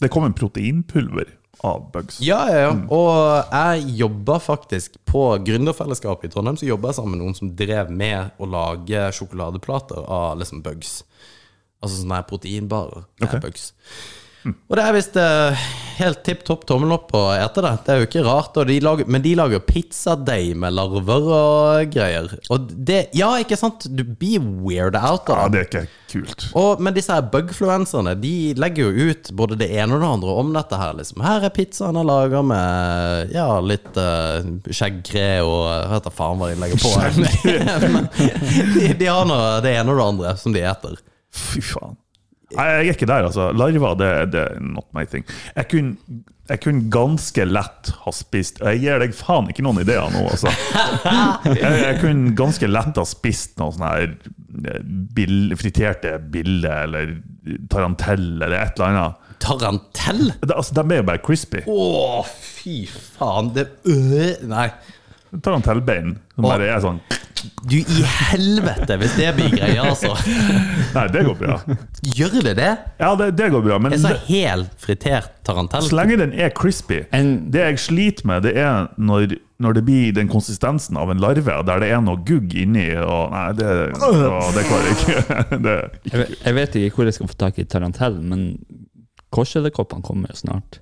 [SPEAKER 3] Det kom en proteinpulver av bugs.
[SPEAKER 2] Ja, ja, ja. Og jeg jobba faktisk på Gründerfellesskapet i Trondheim. Så jobba jeg sammen med noen som drev med å lage sjokoladeplater av liksom bugs. Altså sånne proteinbarer med
[SPEAKER 3] okay.
[SPEAKER 2] bugs. Og det er visst eh, helt tipp topp tommel opp å ete det. Det er jo ikke rart. Og de lager, men de lager pizzadeig med larver og greier. Og det Ja, ikke sant? Du blir weird out
[SPEAKER 3] Ja,
[SPEAKER 2] av det.
[SPEAKER 3] det er ikke kult.
[SPEAKER 2] Og, men disse her bugfluenserne De legger jo ut både det ene og det andre om dette her. liksom Her er pizzaen jeg lager med Ja, litt uh, skjeggkre og Jeg vet da faen hva de legger på. Men de, de har nå det ene og det andre som de eter.
[SPEAKER 3] Fy faen. Nei, jeg er ikke der, altså. Larver, det, det er not my thing. Jeg kunne, jeg kunne ganske lett ha spist Jeg gir deg faen ikke noen ideer nå, altså. Jeg, jeg kunne ganske lett ha spist noen sånne her eh, bill, friterte biller eller tarantell eller et eller annet.
[SPEAKER 2] Tarantell?
[SPEAKER 3] Det, altså, de er jo bare crispy.
[SPEAKER 2] Å, fy faen. Det øh, Nei.
[SPEAKER 3] Tarantellbein. Som bare er sånn
[SPEAKER 2] Du i helvete, hvis det blir greia, altså.
[SPEAKER 3] Nei, det går bra.
[SPEAKER 2] Gjør det det?
[SPEAKER 3] Ja, det, det går bra, men
[SPEAKER 2] jeg sa
[SPEAKER 3] det,
[SPEAKER 2] hel fritert tarantell?
[SPEAKER 3] så lenge den er crispy
[SPEAKER 4] En-
[SPEAKER 3] Det jeg sliter med, det er når, når det blir den konsistensen av en larve, der det er noe gugg inni og Nei, det, å, det klarer jeg ikke. Det,
[SPEAKER 4] Jeg, jeg vet ikke hvor jeg skal få tak i tarantell, men korsedderkoppene kommer jo snart.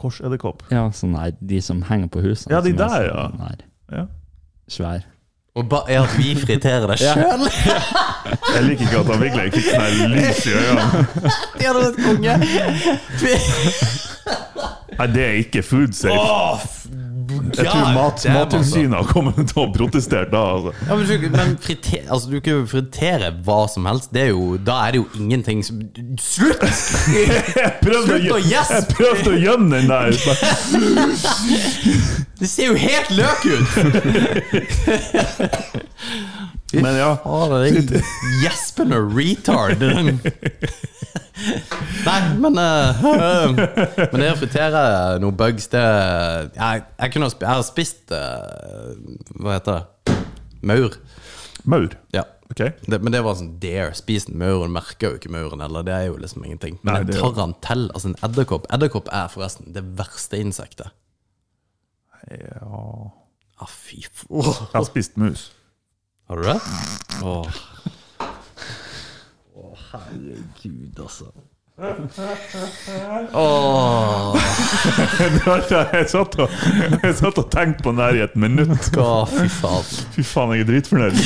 [SPEAKER 3] Korsedderkopp.
[SPEAKER 4] Ja, sånn her, De som henger på husene.
[SPEAKER 3] Ja, de
[SPEAKER 4] er
[SPEAKER 3] der, ja. Ja.
[SPEAKER 4] Svær.
[SPEAKER 2] Og ba, er at vi friterer det sjøl?
[SPEAKER 3] Jeg liker ikke at han virkelig fikk sånn lys i øynene.
[SPEAKER 2] De hadde vært konge.
[SPEAKER 3] Nei, det er ikke food safe.
[SPEAKER 2] Åh,
[SPEAKER 3] Jeg tror mat, Mattilsynet har kommet til å protestere da. Altså.
[SPEAKER 2] Ja, men du, men friter, altså, du kan jo fritere hva som helst. Det er jo, da er det jo ingenting som Slutt! Slutt å
[SPEAKER 3] gje-
[SPEAKER 2] gjespe!
[SPEAKER 3] jeg prøvde å gjemme den der.
[SPEAKER 2] Det ser jo helt løk ut!
[SPEAKER 3] Men ja.
[SPEAKER 2] Å, det er gjespende retard. Nei, men eh, Men det å fritere noen bugs, det Jeg, jeg, kunne jeg har spist uh, Hva heter det? Maur.
[SPEAKER 3] Maur.
[SPEAKER 2] Ja.
[SPEAKER 3] Ok.
[SPEAKER 2] Det, men det var sånn dare. Spis en maur, du merker jo ikke mauren heller. Det er jo liksom ingenting. Men
[SPEAKER 3] Nei,
[SPEAKER 2] en tarantell, altså en edderkopp Edderkopp er forresten det verste insektet.
[SPEAKER 3] Ja.
[SPEAKER 2] Ah, fy faen.
[SPEAKER 3] Jeg har spist mus.
[SPEAKER 2] Har du det? Åh. Åh, herregud, altså. Åh,
[SPEAKER 3] jeg, satt og, jeg satt og tenkte på den der i et minutt.
[SPEAKER 2] å, fy faen.
[SPEAKER 3] Fy faen, jeg er dritfornøyd.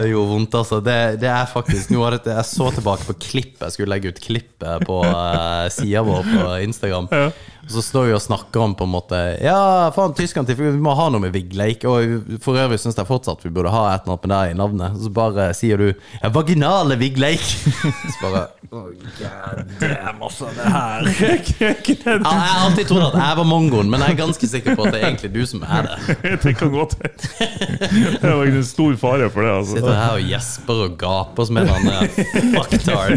[SPEAKER 2] Det gjorde vondt, altså. Det, det er faktisk noe av dette Jeg så tilbake på klippet. Jeg skulle legge ut klippet på uh, sida vår på Instagram.
[SPEAKER 3] Ja.
[SPEAKER 2] Så står vi og snakker om på en måte Ja, faen, til, vi må ha noe med Vigleik. Og for øvrig syns jeg fortsatt vi burde ha et eller annet med det i navnet. Så bare sier du ja, 'vaginale Vigleik'. Så bare oh, God damn, altså, det her ja, Jeg har alltid trodd at jeg var mongoen, men jeg er ganske sikker på at det er egentlig du som er det.
[SPEAKER 3] Det kan godt hende. Det var ikke en stor fare for det. Altså.
[SPEAKER 2] Sitter her og gjesper og gaper som en annen fucktard.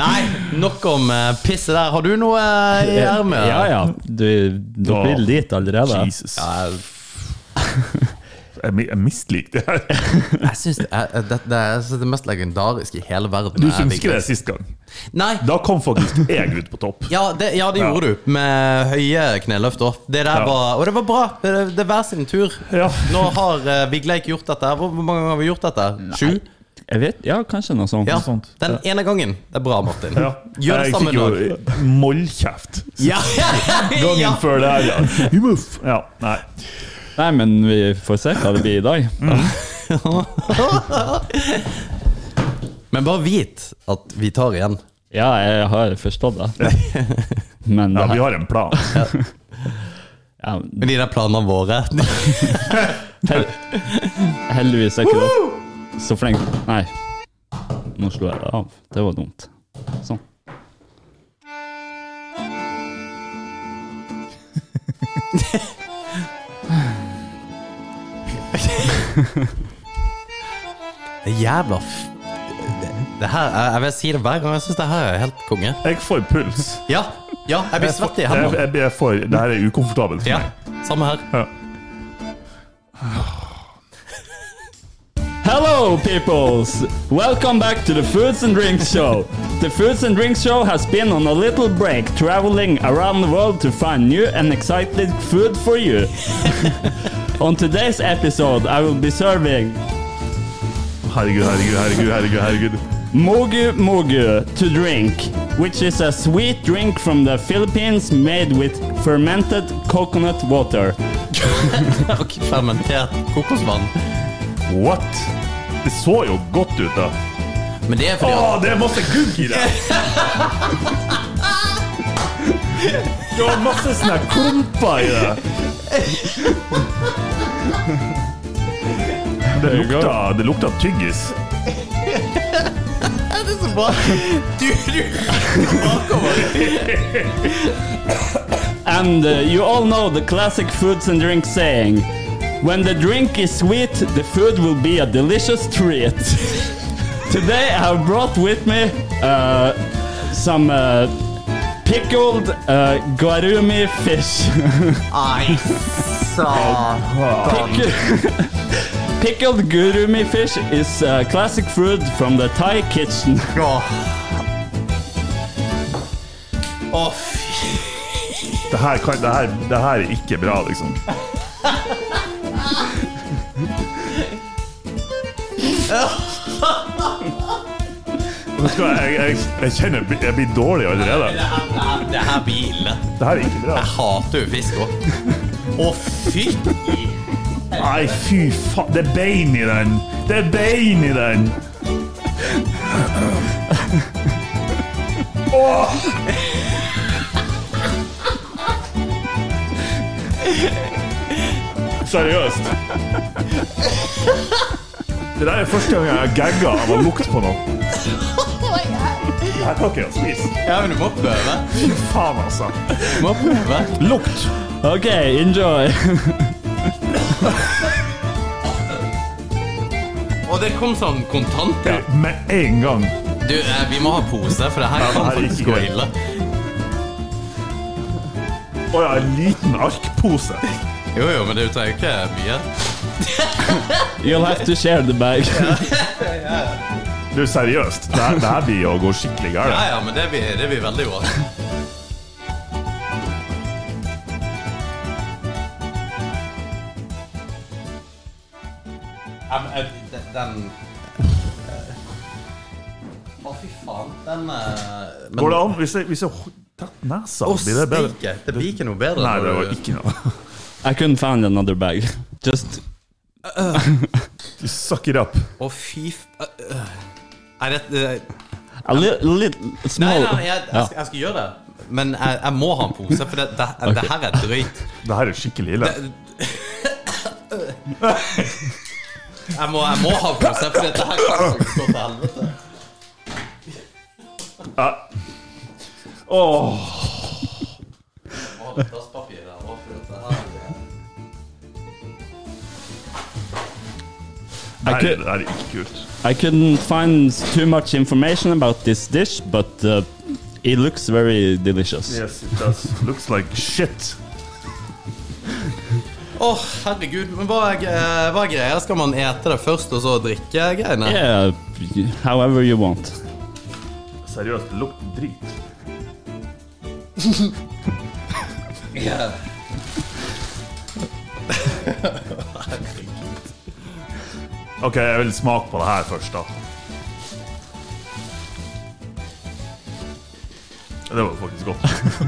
[SPEAKER 2] Nei, nok om uh, pisset der. Har du noe uh, i ermet?
[SPEAKER 4] Ja, ja. Du, du
[SPEAKER 3] oh.
[SPEAKER 4] vil dit allerede.
[SPEAKER 3] Jesus.
[SPEAKER 2] Ja,
[SPEAKER 3] Jeg, jeg misliker det her.
[SPEAKER 2] jeg syns det, er- det, det er det mest legendariske i hele verden.
[SPEAKER 3] Du
[SPEAKER 2] er
[SPEAKER 3] ikke det sist gang.
[SPEAKER 2] Nei.
[SPEAKER 3] Da kom faktisk jeg ut på topp.
[SPEAKER 2] Ja, det, ja, det
[SPEAKER 3] Ja.
[SPEAKER 2] gjorde du, med høye kneløft Og Det der
[SPEAKER 3] Ja.
[SPEAKER 2] var, og det var bra. Det, er hver sin tur.
[SPEAKER 3] Ja.
[SPEAKER 2] Nå har uh, Vigleik gjort dette. Hvor hvor mange ganger har vi gjort dette? Sju?
[SPEAKER 4] Jeg vet, ja, kanskje noe sånt.
[SPEAKER 2] Ja,
[SPEAKER 3] sånt.
[SPEAKER 2] Den ene gangen. Det er bra, Martin.
[SPEAKER 3] Ja.
[SPEAKER 2] Gjør det
[SPEAKER 3] Jeg
[SPEAKER 2] samme
[SPEAKER 3] fikk
[SPEAKER 2] dag.
[SPEAKER 3] jo mollkjeft
[SPEAKER 2] Ja,
[SPEAKER 3] gangen
[SPEAKER 2] ja.
[SPEAKER 3] før det her. Ja. Ja, nei.
[SPEAKER 4] Nei, men vi får se hva det blir i dag.
[SPEAKER 2] Men bare vit at vi tar igjen.
[SPEAKER 4] Ja, jeg har forstått det. Men
[SPEAKER 3] Ja, vi har en plan.
[SPEAKER 4] ja,
[SPEAKER 2] Men de der planene våre.
[SPEAKER 4] heldigvis er ikke det så flink. Nei, nå slo jeg det av. Det var dumt. Sånn.
[SPEAKER 2] Det er jævla f... Det, det her, jeg, jeg vil si det hver gang. Jeg syns det her er helt konge.
[SPEAKER 3] Jeg får puls.
[SPEAKER 2] Ja, ja jeg blir svett i
[SPEAKER 3] Jeg,
[SPEAKER 2] hendene.
[SPEAKER 3] jeg, jeg får, det her er ukomfortabelt for
[SPEAKER 2] Ja,
[SPEAKER 3] meg.
[SPEAKER 2] samme her.
[SPEAKER 3] Ja.
[SPEAKER 4] Hello, peoples! Welcome back to the Foods and Drinks Show. The Foods and Drinks Show has been on a little break, traveling around the world to find new and exciting food for you. on today's episode, I will be serving
[SPEAKER 3] Herregud, herregud, herregud. herregud, herregud.
[SPEAKER 4] Mogu Mogu to drink, which is a sweet drink from the Philippines made with fermented coconut water.
[SPEAKER 2] Og fermentert kokosvann.
[SPEAKER 3] What? Det så jo godt ut, da.
[SPEAKER 2] Men det er
[SPEAKER 3] Å,
[SPEAKER 2] fordi at
[SPEAKER 3] det er masse gugg i det! Du har masse sånne klumper i det. Det lukta, det lukta tyggis.
[SPEAKER 2] Det er så bra! Du, du bakover.
[SPEAKER 4] And uh, you all know the classic foods and drinks saying when the drink is sweet, the food will be a delicious treat. Today I have brought with me uh, some uh, pickled uh, guarumi fish.
[SPEAKER 2] I saw.
[SPEAKER 4] Pick- Pickled gurumi fish is uh, classic food from the Thai kitchen.
[SPEAKER 2] Å, Å, fy.
[SPEAKER 3] Det her, kan, det, her, det her er ikke bra, liksom. jeg, jeg, jeg kjenner jeg blir dårlig allerede.
[SPEAKER 2] Det her, det her, det her blir ille.
[SPEAKER 3] Det her er ikke bra.
[SPEAKER 2] Jeg hater jo fisk òg. Å, fy!
[SPEAKER 3] Nei, fy faen. Det er bein i den. Det er bein i den. Åh! Seriøst. Det der er første gang jeg har gagga av å lukte på noe. Det her kan ikke jeg spise.
[SPEAKER 2] Ja, men du må prøve.
[SPEAKER 3] Fy faen, altså.
[SPEAKER 2] Du må prøve.
[SPEAKER 3] Lukt.
[SPEAKER 4] OK, enjoy.
[SPEAKER 2] Og det kom sånn kontant.
[SPEAKER 3] Ja, med en gang.
[SPEAKER 2] Du, eh, vi må ha pose, for det her
[SPEAKER 3] Ja, det
[SPEAKER 2] kan
[SPEAKER 3] her er
[SPEAKER 2] faktisk
[SPEAKER 3] ikke
[SPEAKER 2] gå
[SPEAKER 3] greit.
[SPEAKER 2] ille.
[SPEAKER 3] Å ja, en liten arkpose.
[SPEAKER 2] Jo, jo, men du trenger ikke mye.
[SPEAKER 4] You'll have to share the bag.
[SPEAKER 3] Du, seriøst. Det her, det her blir å gå skikkelig galt.
[SPEAKER 2] ja, men det blir, det blir veldig bra. Ja, men, eh, den- Den eh, Å, fy faen. Den eh, men-
[SPEAKER 3] Går det an hvis jeg, hvis jeg nesa?
[SPEAKER 2] Å,
[SPEAKER 3] blir det bedre?
[SPEAKER 2] steike. Det blir ikke noe bedre.
[SPEAKER 3] Nei,
[SPEAKER 2] når
[SPEAKER 3] det var
[SPEAKER 2] du-
[SPEAKER 3] ikke noe.
[SPEAKER 4] I couldn't find another bag. Just
[SPEAKER 3] Suck it up.
[SPEAKER 2] Å, fy f... øh. Det,
[SPEAKER 4] a little, little
[SPEAKER 2] nei,
[SPEAKER 4] small.
[SPEAKER 2] nei, jeg, jeg, skal, jeg skal gjøre det. Men jeg, jeg må ha en pose, for det, det, det her er drøyt.
[SPEAKER 3] Det her er skikkelig ille.
[SPEAKER 2] Jeg må, jeg må ha en pose, for dette her kan faktisk gå til helvete.
[SPEAKER 3] Åh,
[SPEAKER 2] Å, det her,
[SPEAKER 4] could-
[SPEAKER 3] er ikke kult.
[SPEAKER 4] I couldn't find too much information about this dish, but uh, it looks very delicious.
[SPEAKER 3] Yes, it does. Looks like shit.
[SPEAKER 2] Å, herregud. Men hva er, eh, hva er greia? Skal man ete det først, og så drikke greiene?
[SPEAKER 4] Yeah, however you want.
[SPEAKER 3] Seriøst, det lukter drit.
[SPEAKER 2] Ja.
[SPEAKER 3] Ok, jeg vil smake på det her først, da. Det var faktisk godt.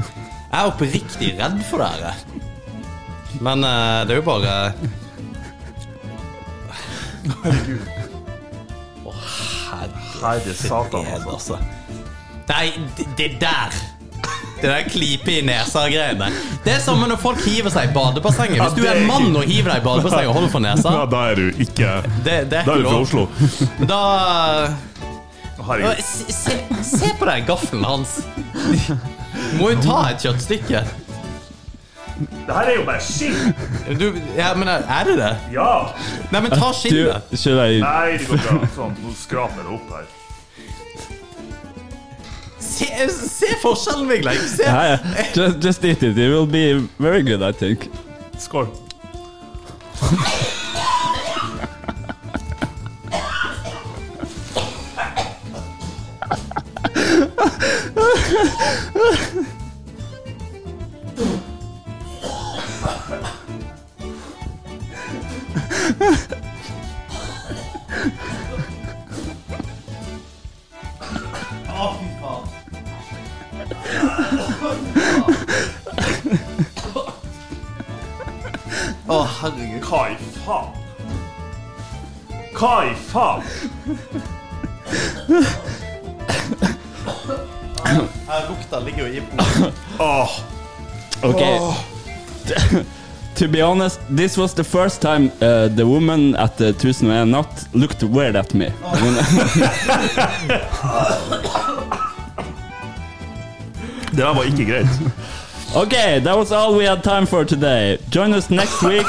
[SPEAKER 2] Jeg er oppriktig redd for det her. Men uh, det er jo bare Å,
[SPEAKER 3] Herre satan, altså.
[SPEAKER 2] altså. Nei, det, det der Det der klype i nesa-greiene. Det er som når folk hiver seg i badebassenget. Hvis du er
[SPEAKER 3] en
[SPEAKER 2] mann og hiver deg i badebassenget og holder for nesa,
[SPEAKER 3] Ja, da er du ikke
[SPEAKER 2] det, det er
[SPEAKER 3] Da er du fra. Oslo.
[SPEAKER 2] Men Da se, se, se på den gaffelen hans. Må jo ta et kjøttstykke.
[SPEAKER 3] Det her er jo bare skinn.
[SPEAKER 2] Du, ja, men er det det?
[SPEAKER 3] Ja!
[SPEAKER 2] Nei, men ta skinnet.
[SPEAKER 3] Nei, det går bra. Sånn, nå skraper jeg det opp her.
[SPEAKER 2] Se, se forskjellen, Vigleik. Se.
[SPEAKER 4] Ja, ja. Just, just eat it. It will be very good, I think.
[SPEAKER 3] Skål.
[SPEAKER 2] Å, herregud.
[SPEAKER 3] Hva i faen? Hva i faen?
[SPEAKER 2] Her lukta ligger jo i posen.
[SPEAKER 3] Åh,
[SPEAKER 4] Okay. to be honest, this was the first time uh, the woman at the 1001 Natt looked weird at me.
[SPEAKER 3] det der var ikke greit.
[SPEAKER 4] Okay, that was all we had time for today. Join us next week.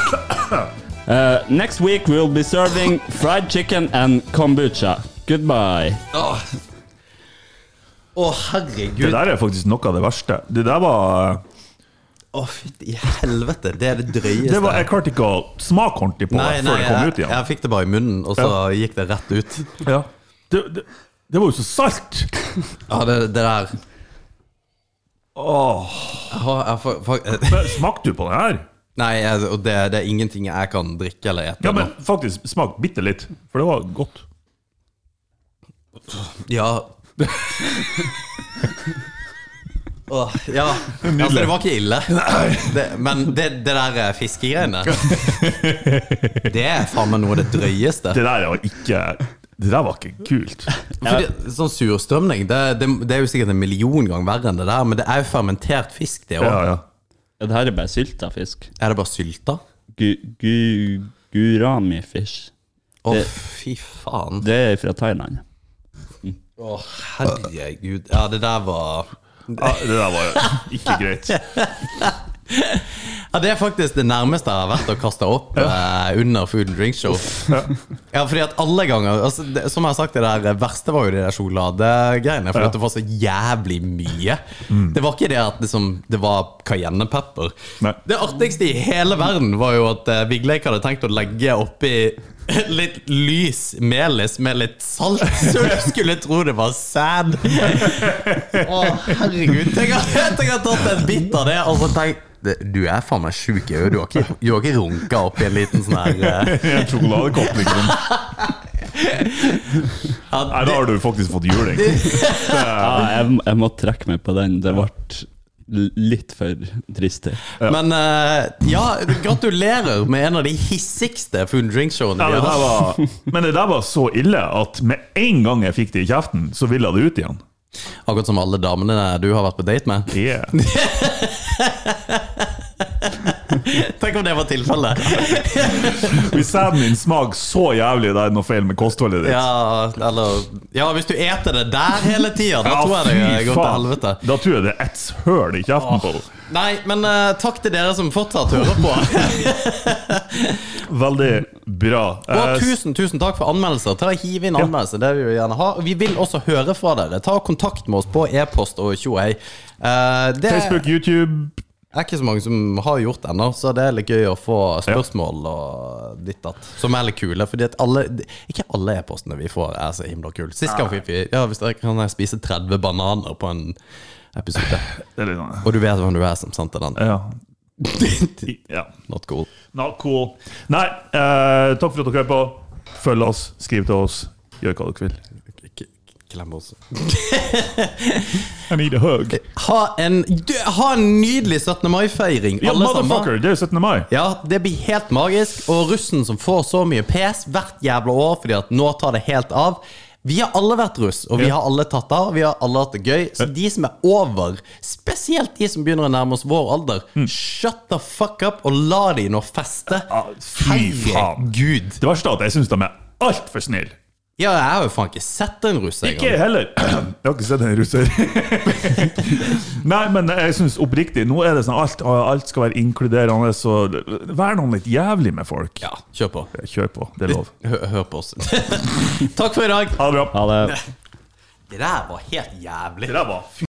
[SPEAKER 4] Uh, next week we'll be serving fried chicken and kombucha. Goodbye.
[SPEAKER 2] Å, Å,
[SPEAKER 3] Det
[SPEAKER 2] herregud.
[SPEAKER 3] der er faktisk noe av det verste. Det der var
[SPEAKER 2] Å, fytti helvete. Det er det drøyeste.
[SPEAKER 3] det var, Jeg klarte ikke å smake ordentlig på
[SPEAKER 2] Nei,
[SPEAKER 3] det
[SPEAKER 2] nei,
[SPEAKER 3] før det kom
[SPEAKER 2] jeg,
[SPEAKER 3] ut igjen.
[SPEAKER 2] jeg fikk det bare i munnen, og så gikk det rett ut.
[SPEAKER 3] Ja. Det, det, det var jo så salt!
[SPEAKER 2] Ja, det, det der
[SPEAKER 3] Åh.
[SPEAKER 2] jeg har, jeg får- får-
[SPEAKER 3] Smakte du på det her?
[SPEAKER 2] Nei, jeg, og det, det er ingenting jeg kan drikke eller ete.
[SPEAKER 3] Ja,
[SPEAKER 2] nå.
[SPEAKER 3] men faktisk smak bitte litt, for det var godt.
[SPEAKER 2] Ja. Åh, ja. Altså, det var ikke ille. Det, men det, det der eh, fiskegreiene Det er faen meg noe av det drøyeste.
[SPEAKER 3] Det der var ikke Det der var ikke kult.
[SPEAKER 2] Fordi, sånn surstrømning det, det, det er jo sikkert en million ganger verre enn det der, men det er jo fermentert fisk, det òg.
[SPEAKER 3] Ja, ja.
[SPEAKER 4] Ja, det her er bare sylta fisk.
[SPEAKER 2] Er det bare sylta?
[SPEAKER 4] Gu, gu, gurami fish.
[SPEAKER 2] Å,
[SPEAKER 4] oh,
[SPEAKER 2] fy faen.
[SPEAKER 4] Det er fra Thailand.
[SPEAKER 2] Å, herregud. Ja, det der var
[SPEAKER 3] ja det der var ikke greit.
[SPEAKER 2] Ja, Det er faktisk det nærmeste jeg har vært å kaste opp eh, under Food and Drink Show. Ja, fordi at alle ganger altså, det, Som jeg har sagt, det der verste var jo de der sjokoladegreiene.
[SPEAKER 3] For
[SPEAKER 2] at det var så jævlig mye. Det var ikke det at liksom, det var cayennepepper.
[SPEAKER 3] Nei.
[SPEAKER 2] Det artigste i hele verden var jo at uh, Vigleik hadde tenkt å legge oppi litt lys melis med litt salt, så du skulle tro det var sæd. Å, herregud. Tenk at jeg har tatt en bit av det, og så tenkt det, du er faen meg sjuk i øyet. Du har ikke, du har ikke runka opp i en liten sånn her eh,
[SPEAKER 3] En sjokoladekopp, liksom.
[SPEAKER 2] ja,
[SPEAKER 3] Nei, da har du faktisk fått juling.
[SPEAKER 4] Ja, jeg, jeg må trekke meg på den. Det ble litt for trist. til.
[SPEAKER 2] Men uh, ja, gratulerer med en av de hissigste food drink-showene vi har hatt.
[SPEAKER 3] men det der var så ille at med en gang jeg fikk det i kjeften, så ville jeg det ut igjen.
[SPEAKER 2] Akkurat som alle damene du har vært på date med.
[SPEAKER 3] Yeah.
[SPEAKER 2] Tenk om det var tilfellet.
[SPEAKER 3] Hvis sæden din smaker så jævlig, da er det noe feil med kostholdet ditt.
[SPEAKER 2] Ja, eller Ja, hvis du eter det der hele tida, da
[SPEAKER 3] Ja,
[SPEAKER 2] tror jeg det går til helvete.
[SPEAKER 3] Da tror jeg det er ett høl i kjeften på deg.
[SPEAKER 2] Nei, men uh, takk til dere som fortsatt hører på.
[SPEAKER 3] Veldig bra.
[SPEAKER 2] Og
[SPEAKER 3] Eh,
[SPEAKER 2] tusen, tusen takk for anmeldelser. Ta Hiv inn anmeldelser, det vil vi gjerne ha. Vi vil også høre fra dere. Ta kontakt med oss på e-post og tjohei. Uh, det
[SPEAKER 3] Facebook, YouTube
[SPEAKER 2] er ikke så mange som har gjort det ennå, så det er litt gøy å få spørsmål og ditt datt. Som er litt kule. Fordi at alle Ikke alle e-postene vi får, er så himla kule. Sist gang fikk vi Ja, hvis dere kan jeg spise 30 bananer på en episode.
[SPEAKER 3] Det er litt sånn
[SPEAKER 2] Og du vet hvem du er som sendte den.
[SPEAKER 3] Ja. ja.
[SPEAKER 2] Not cool.
[SPEAKER 3] Not cool. Nei, eh, takk for at dere hører på. Følg oss, skriv til oss, gjør hva dere vil.
[SPEAKER 2] Klem også.
[SPEAKER 3] I need a hug.
[SPEAKER 2] Ha en, du, ha en nydelig 17. mai-feiring,
[SPEAKER 3] Ja,
[SPEAKER 2] alle sammen.
[SPEAKER 3] det er 17. mai.
[SPEAKER 2] Ja, det blir helt magisk. Og russen som får så mye pes hvert jævla år fordi at nå tar det helt av. Vi har alle vært russ, og vi har alle tatt av. Vi har alle hatt det gøy. Så de som er over, spesielt de som begynner å nærme oss vår alder, shut the fuck up og la de nå feste.
[SPEAKER 3] Ah, fy faen.
[SPEAKER 2] Gud.
[SPEAKER 3] Det verste er at jeg syns de er altfor snille.
[SPEAKER 2] Ja, jeg har jo faen ikke sett en russer.
[SPEAKER 3] Ikke heller. Jeg har ikke sett en russer. Nei, men jeg syns oppriktig Nå er det sånn alt, alt skal være inkluderende, så vær noen litt jævlig med folk.
[SPEAKER 2] Ja, kjør på.
[SPEAKER 3] Kjør på. Det er lov.
[SPEAKER 2] Hør, hør på oss. Takk for i dag.
[SPEAKER 3] Ha det bra.
[SPEAKER 4] Ha det.
[SPEAKER 2] Det der var helt jævlig.
[SPEAKER 3] Det der var